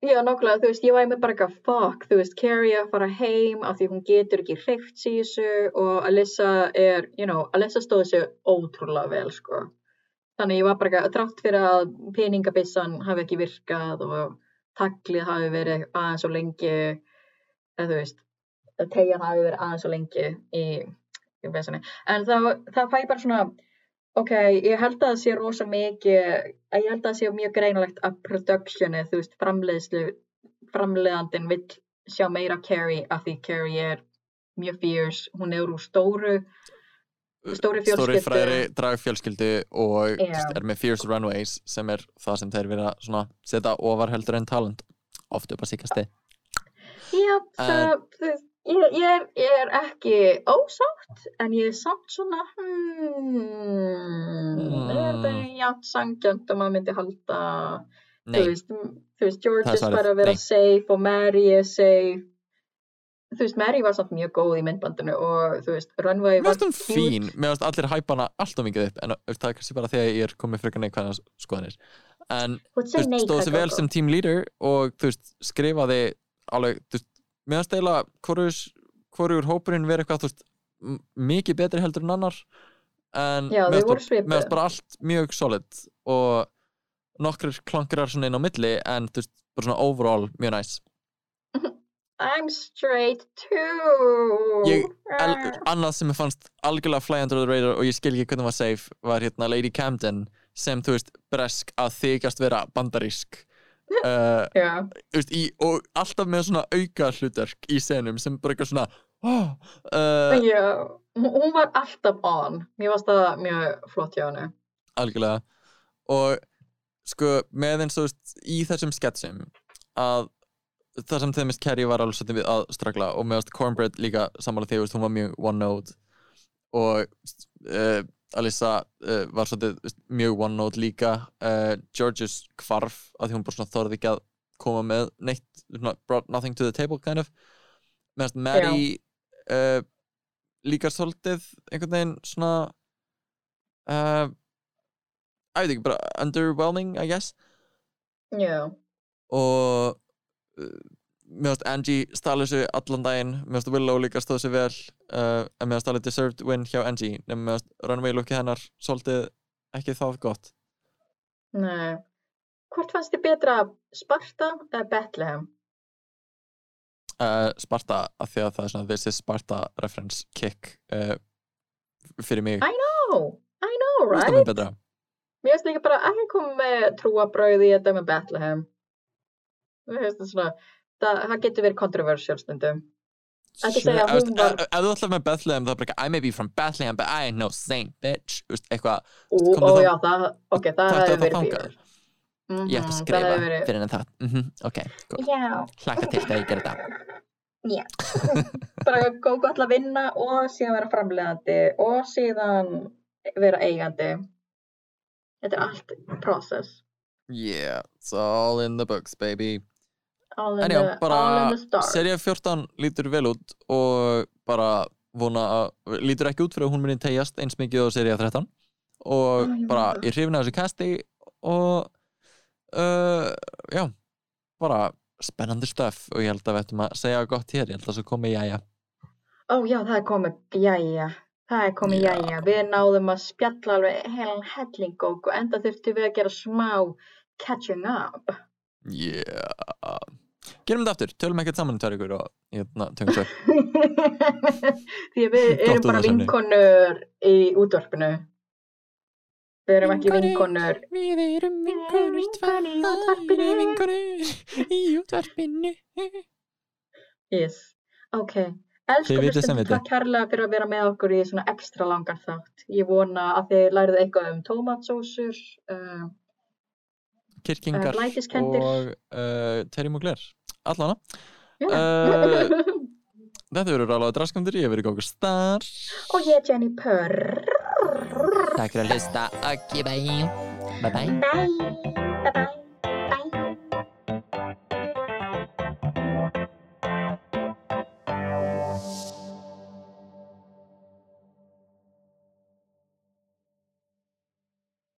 Já, nákvæmlega, þú veist, ég væri með bara eitthvað fuck, þú veist, Carrie að fara heim af því hún getur ekki hreift þessu og Alyssa er, you know, Alyssa stóði sig ótrúlega vel, sko. Þannig ég var bara eitthvað, þrátt fyrir að peningabissan hafi ekki virkað og taglið hafi verið aðeins og lengi, eða þú veist, tegjan hafi verið aðeins og lengi í, í vesinni. En þá, það fæ bara svona, ok, ég held að það sé rosa mikið, ég held að það sé mjög greinilegt að productioni, þú veist, framleiðslu, framleiðandinn vill sjá meira Carrie af því Carrie er mjög fierce, hún er úr stóru, stóri stóri fjölskyldu. fræðri dragfjölskyldu og Já. yeah. er með Fierce Runways sem er það sem þeir vilja svona setja ofar heldur en talent oft upp að síkasti Já, En- það, þú veist, ég, ég, er, ég er ekki ósátt, en ég er samt svona, hmm, er það Mm. jafn sangjönd að maður myndi halda, þú nei, veist, þú veist, George Það er bara að vera safe og Mary er safe. Þú veist, Mary var samt mjög góð í myndbandinu og þú veist, Runway var hún fín. Mér finnst allir hæpa hana alltaf mikið upp en það er kannski bara þegar ég er komið frekar neikvæðan skoðanir. En þú veist, stóð sér vel sem team leader og þú veist, skrifaði alveg, þú veist, mér finnst eiginlega hvorur hópurinn verið eitthvað, þú veist, mikið betri heldur en annar. En mér finnst bara- allt mjög solid og nokkrir klankrar svona inn á milli en þú veist, bara svona overall mjög næs I'm straight too. Ég- Ah. annað sem ég fannst algjörlega fly under the radar og ég skil ekki hvernig það var safe var hérna Lady Camden sem, þú veist, bresk að þykjast vera bandarísk uh, Já, þú veist, í, og alltaf með svona auka hlutverk í senum sem bara eitthvað svona oh, uh, já, hún var alltaf on. Mér varst það mjög flott hjá henni. algjörlega og sko með eins og veist, í þessum sketsum að það sem þeim mist Carrie var alveg svolítið við að stragla og með Cornbread líka sammála því, veist, hún var mjög one note og uh, Alyssa uh, var svolítið mjög one note líka. Uh, Georges kvarf að því hún bara svona þorði ekki að koma með neitt, brought nothing to the table kind of. Meðan Mary líka svolítið einhvern veginn svona veit ekki, bara underwhelming I guess. Já, og mér finnst Angie stali þessu allan daginn mér finnst Willow líka stóð sér vel uh, en mér finnst alveg deserved win hjá Angie en mér finnst Runaway lookið hennar svolítið ekki það gott nei. Hvort fannst þið betra Sparta eða Bethlehem? uh, Sparta af því að það er svona this is Sparta reference kick uh, fyrir mig Æ, know, I know, right? Mér finnst líka bara ekki koma með trúabrauð í þetta með Bethlehem. Það svona, það, það getur verið controversial stundum. Ekki segja að ef- hún var- ef þú ætlar með Bethlehem það er bara I may be from Bethlehem but I ain't no saint bitch eitthvað, þá- það, ok, það þetta verið fyrir. Mm ég ætti að það skrifa verið, fyrir en það mm ok, góð, já, hlaka til þegar ég ger þetta já. bara góð gott að vinna og síðan vera framlegandi og síðan vera eigandi. Þetta er allt process. yeah, it's all in the books baby En já, bara serið 14 lítur vel út og bara vona að lítur ekki út fyrir að hún muni tegjast eins mikið á serið 13 og Æ, bara það. ég hrifna þessu kasti og uh, já, bara spennandi stöf og ég held að við ættum að segja gott hér, ég held að svo komi jæja Ó já, það er komið, jæja, það er komið, Já. jæja. Við náðum að spjalla alveg heilan helling og enda þurftum við að gera smá catching up. Yeah gerum þetta aftur, tölum ekkert saman í tvær ykkur og hérna, tökum svo Því við erum bara vinkonur í útvarpinu. Við erum ekki vinkonur. Við erum vinkonur tvær, við erum vinkonur í útvarpinu Yes, ok. Elsku Þið vitið sem hlustundur, vitið. takk kærlega fyrir að vera með okkur í svona ekstra langan þátt. Ég vona að þið lærið eitthvað um tómatsósur, uh, Kirkingar Eh, og uh, Terry Mugler Allana já. Eh, Þetta verður rálaða draskandur, ég hef verið gókur star og ég er Jenny Purr. Takk fyrir að hlusta, ok, bye Bye bye Bye. Bye bye.